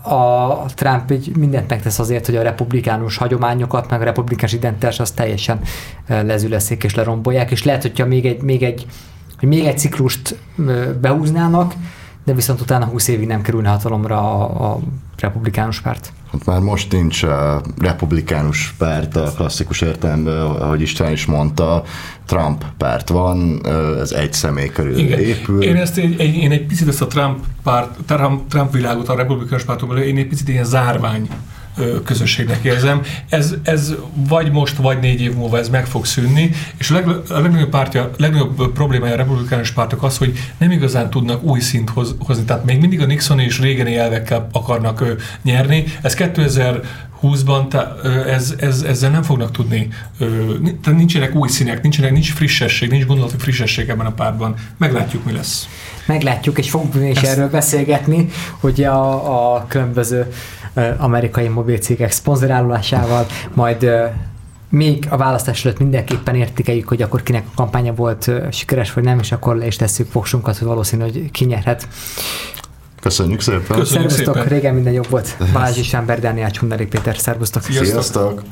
a Trump így mindent megtesz azért, hogy a republikánus hagyományokat, meg a republikánus identitás az teljesen lezüleszik és lerombolják, és lehet, hogyha még egy, még egy, hogy még egy ciklust behúznának, de viszont utána 20 évig nem kerülne hatalomra a, a republikánus párt. Hát már most nincs a republikánus párt a klasszikus értelemben, ahogy István is mondta, Trump párt van, ez egy személy körül Igen. épül. Én, ezt egy, én egy picit ezt a Trump, párt, Trump, Trump világot a republikánus pártokból, én egy picit ilyen zárvány közösségnek érzem. Ez, ez vagy most, vagy négy év múlva ez meg fog szűnni, és a, leg, a legnagyobb, pártja, a legnagyobb problémája a republikánus pártok az, hogy nem igazán tudnak új szint hoz, hozni. Tehát még mindig a Nixon és Reagan elvekkel akarnak ö, nyerni. Ez 2000 20-ban ez, ez, ezzel nem fognak tudni, tehát nincsenek új színek, nincsenek, nincs frissesség, nincs gondolati frissesség ebben a párban. Meglátjuk, mi lesz. Meglátjuk, és fogunk is Ezt... erről beszélgetni, hogy a, a különböző amerikai mobilcégek szponzorálásával, majd még a választás előtt mindenképpen értékeljük, hogy akkor kinek a kampánya volt sikeres vagy nem, és akkor le is tesszük fogsunkat, hogy valószínű, hogy kinyerhet. Köszönjük szépen! Köszönjük Szervusztok, szépen. régen minden jobb volt. Balázs István, Berdániás, Hundarik Péter, szervusztok! Sziasztok! Sziasztok.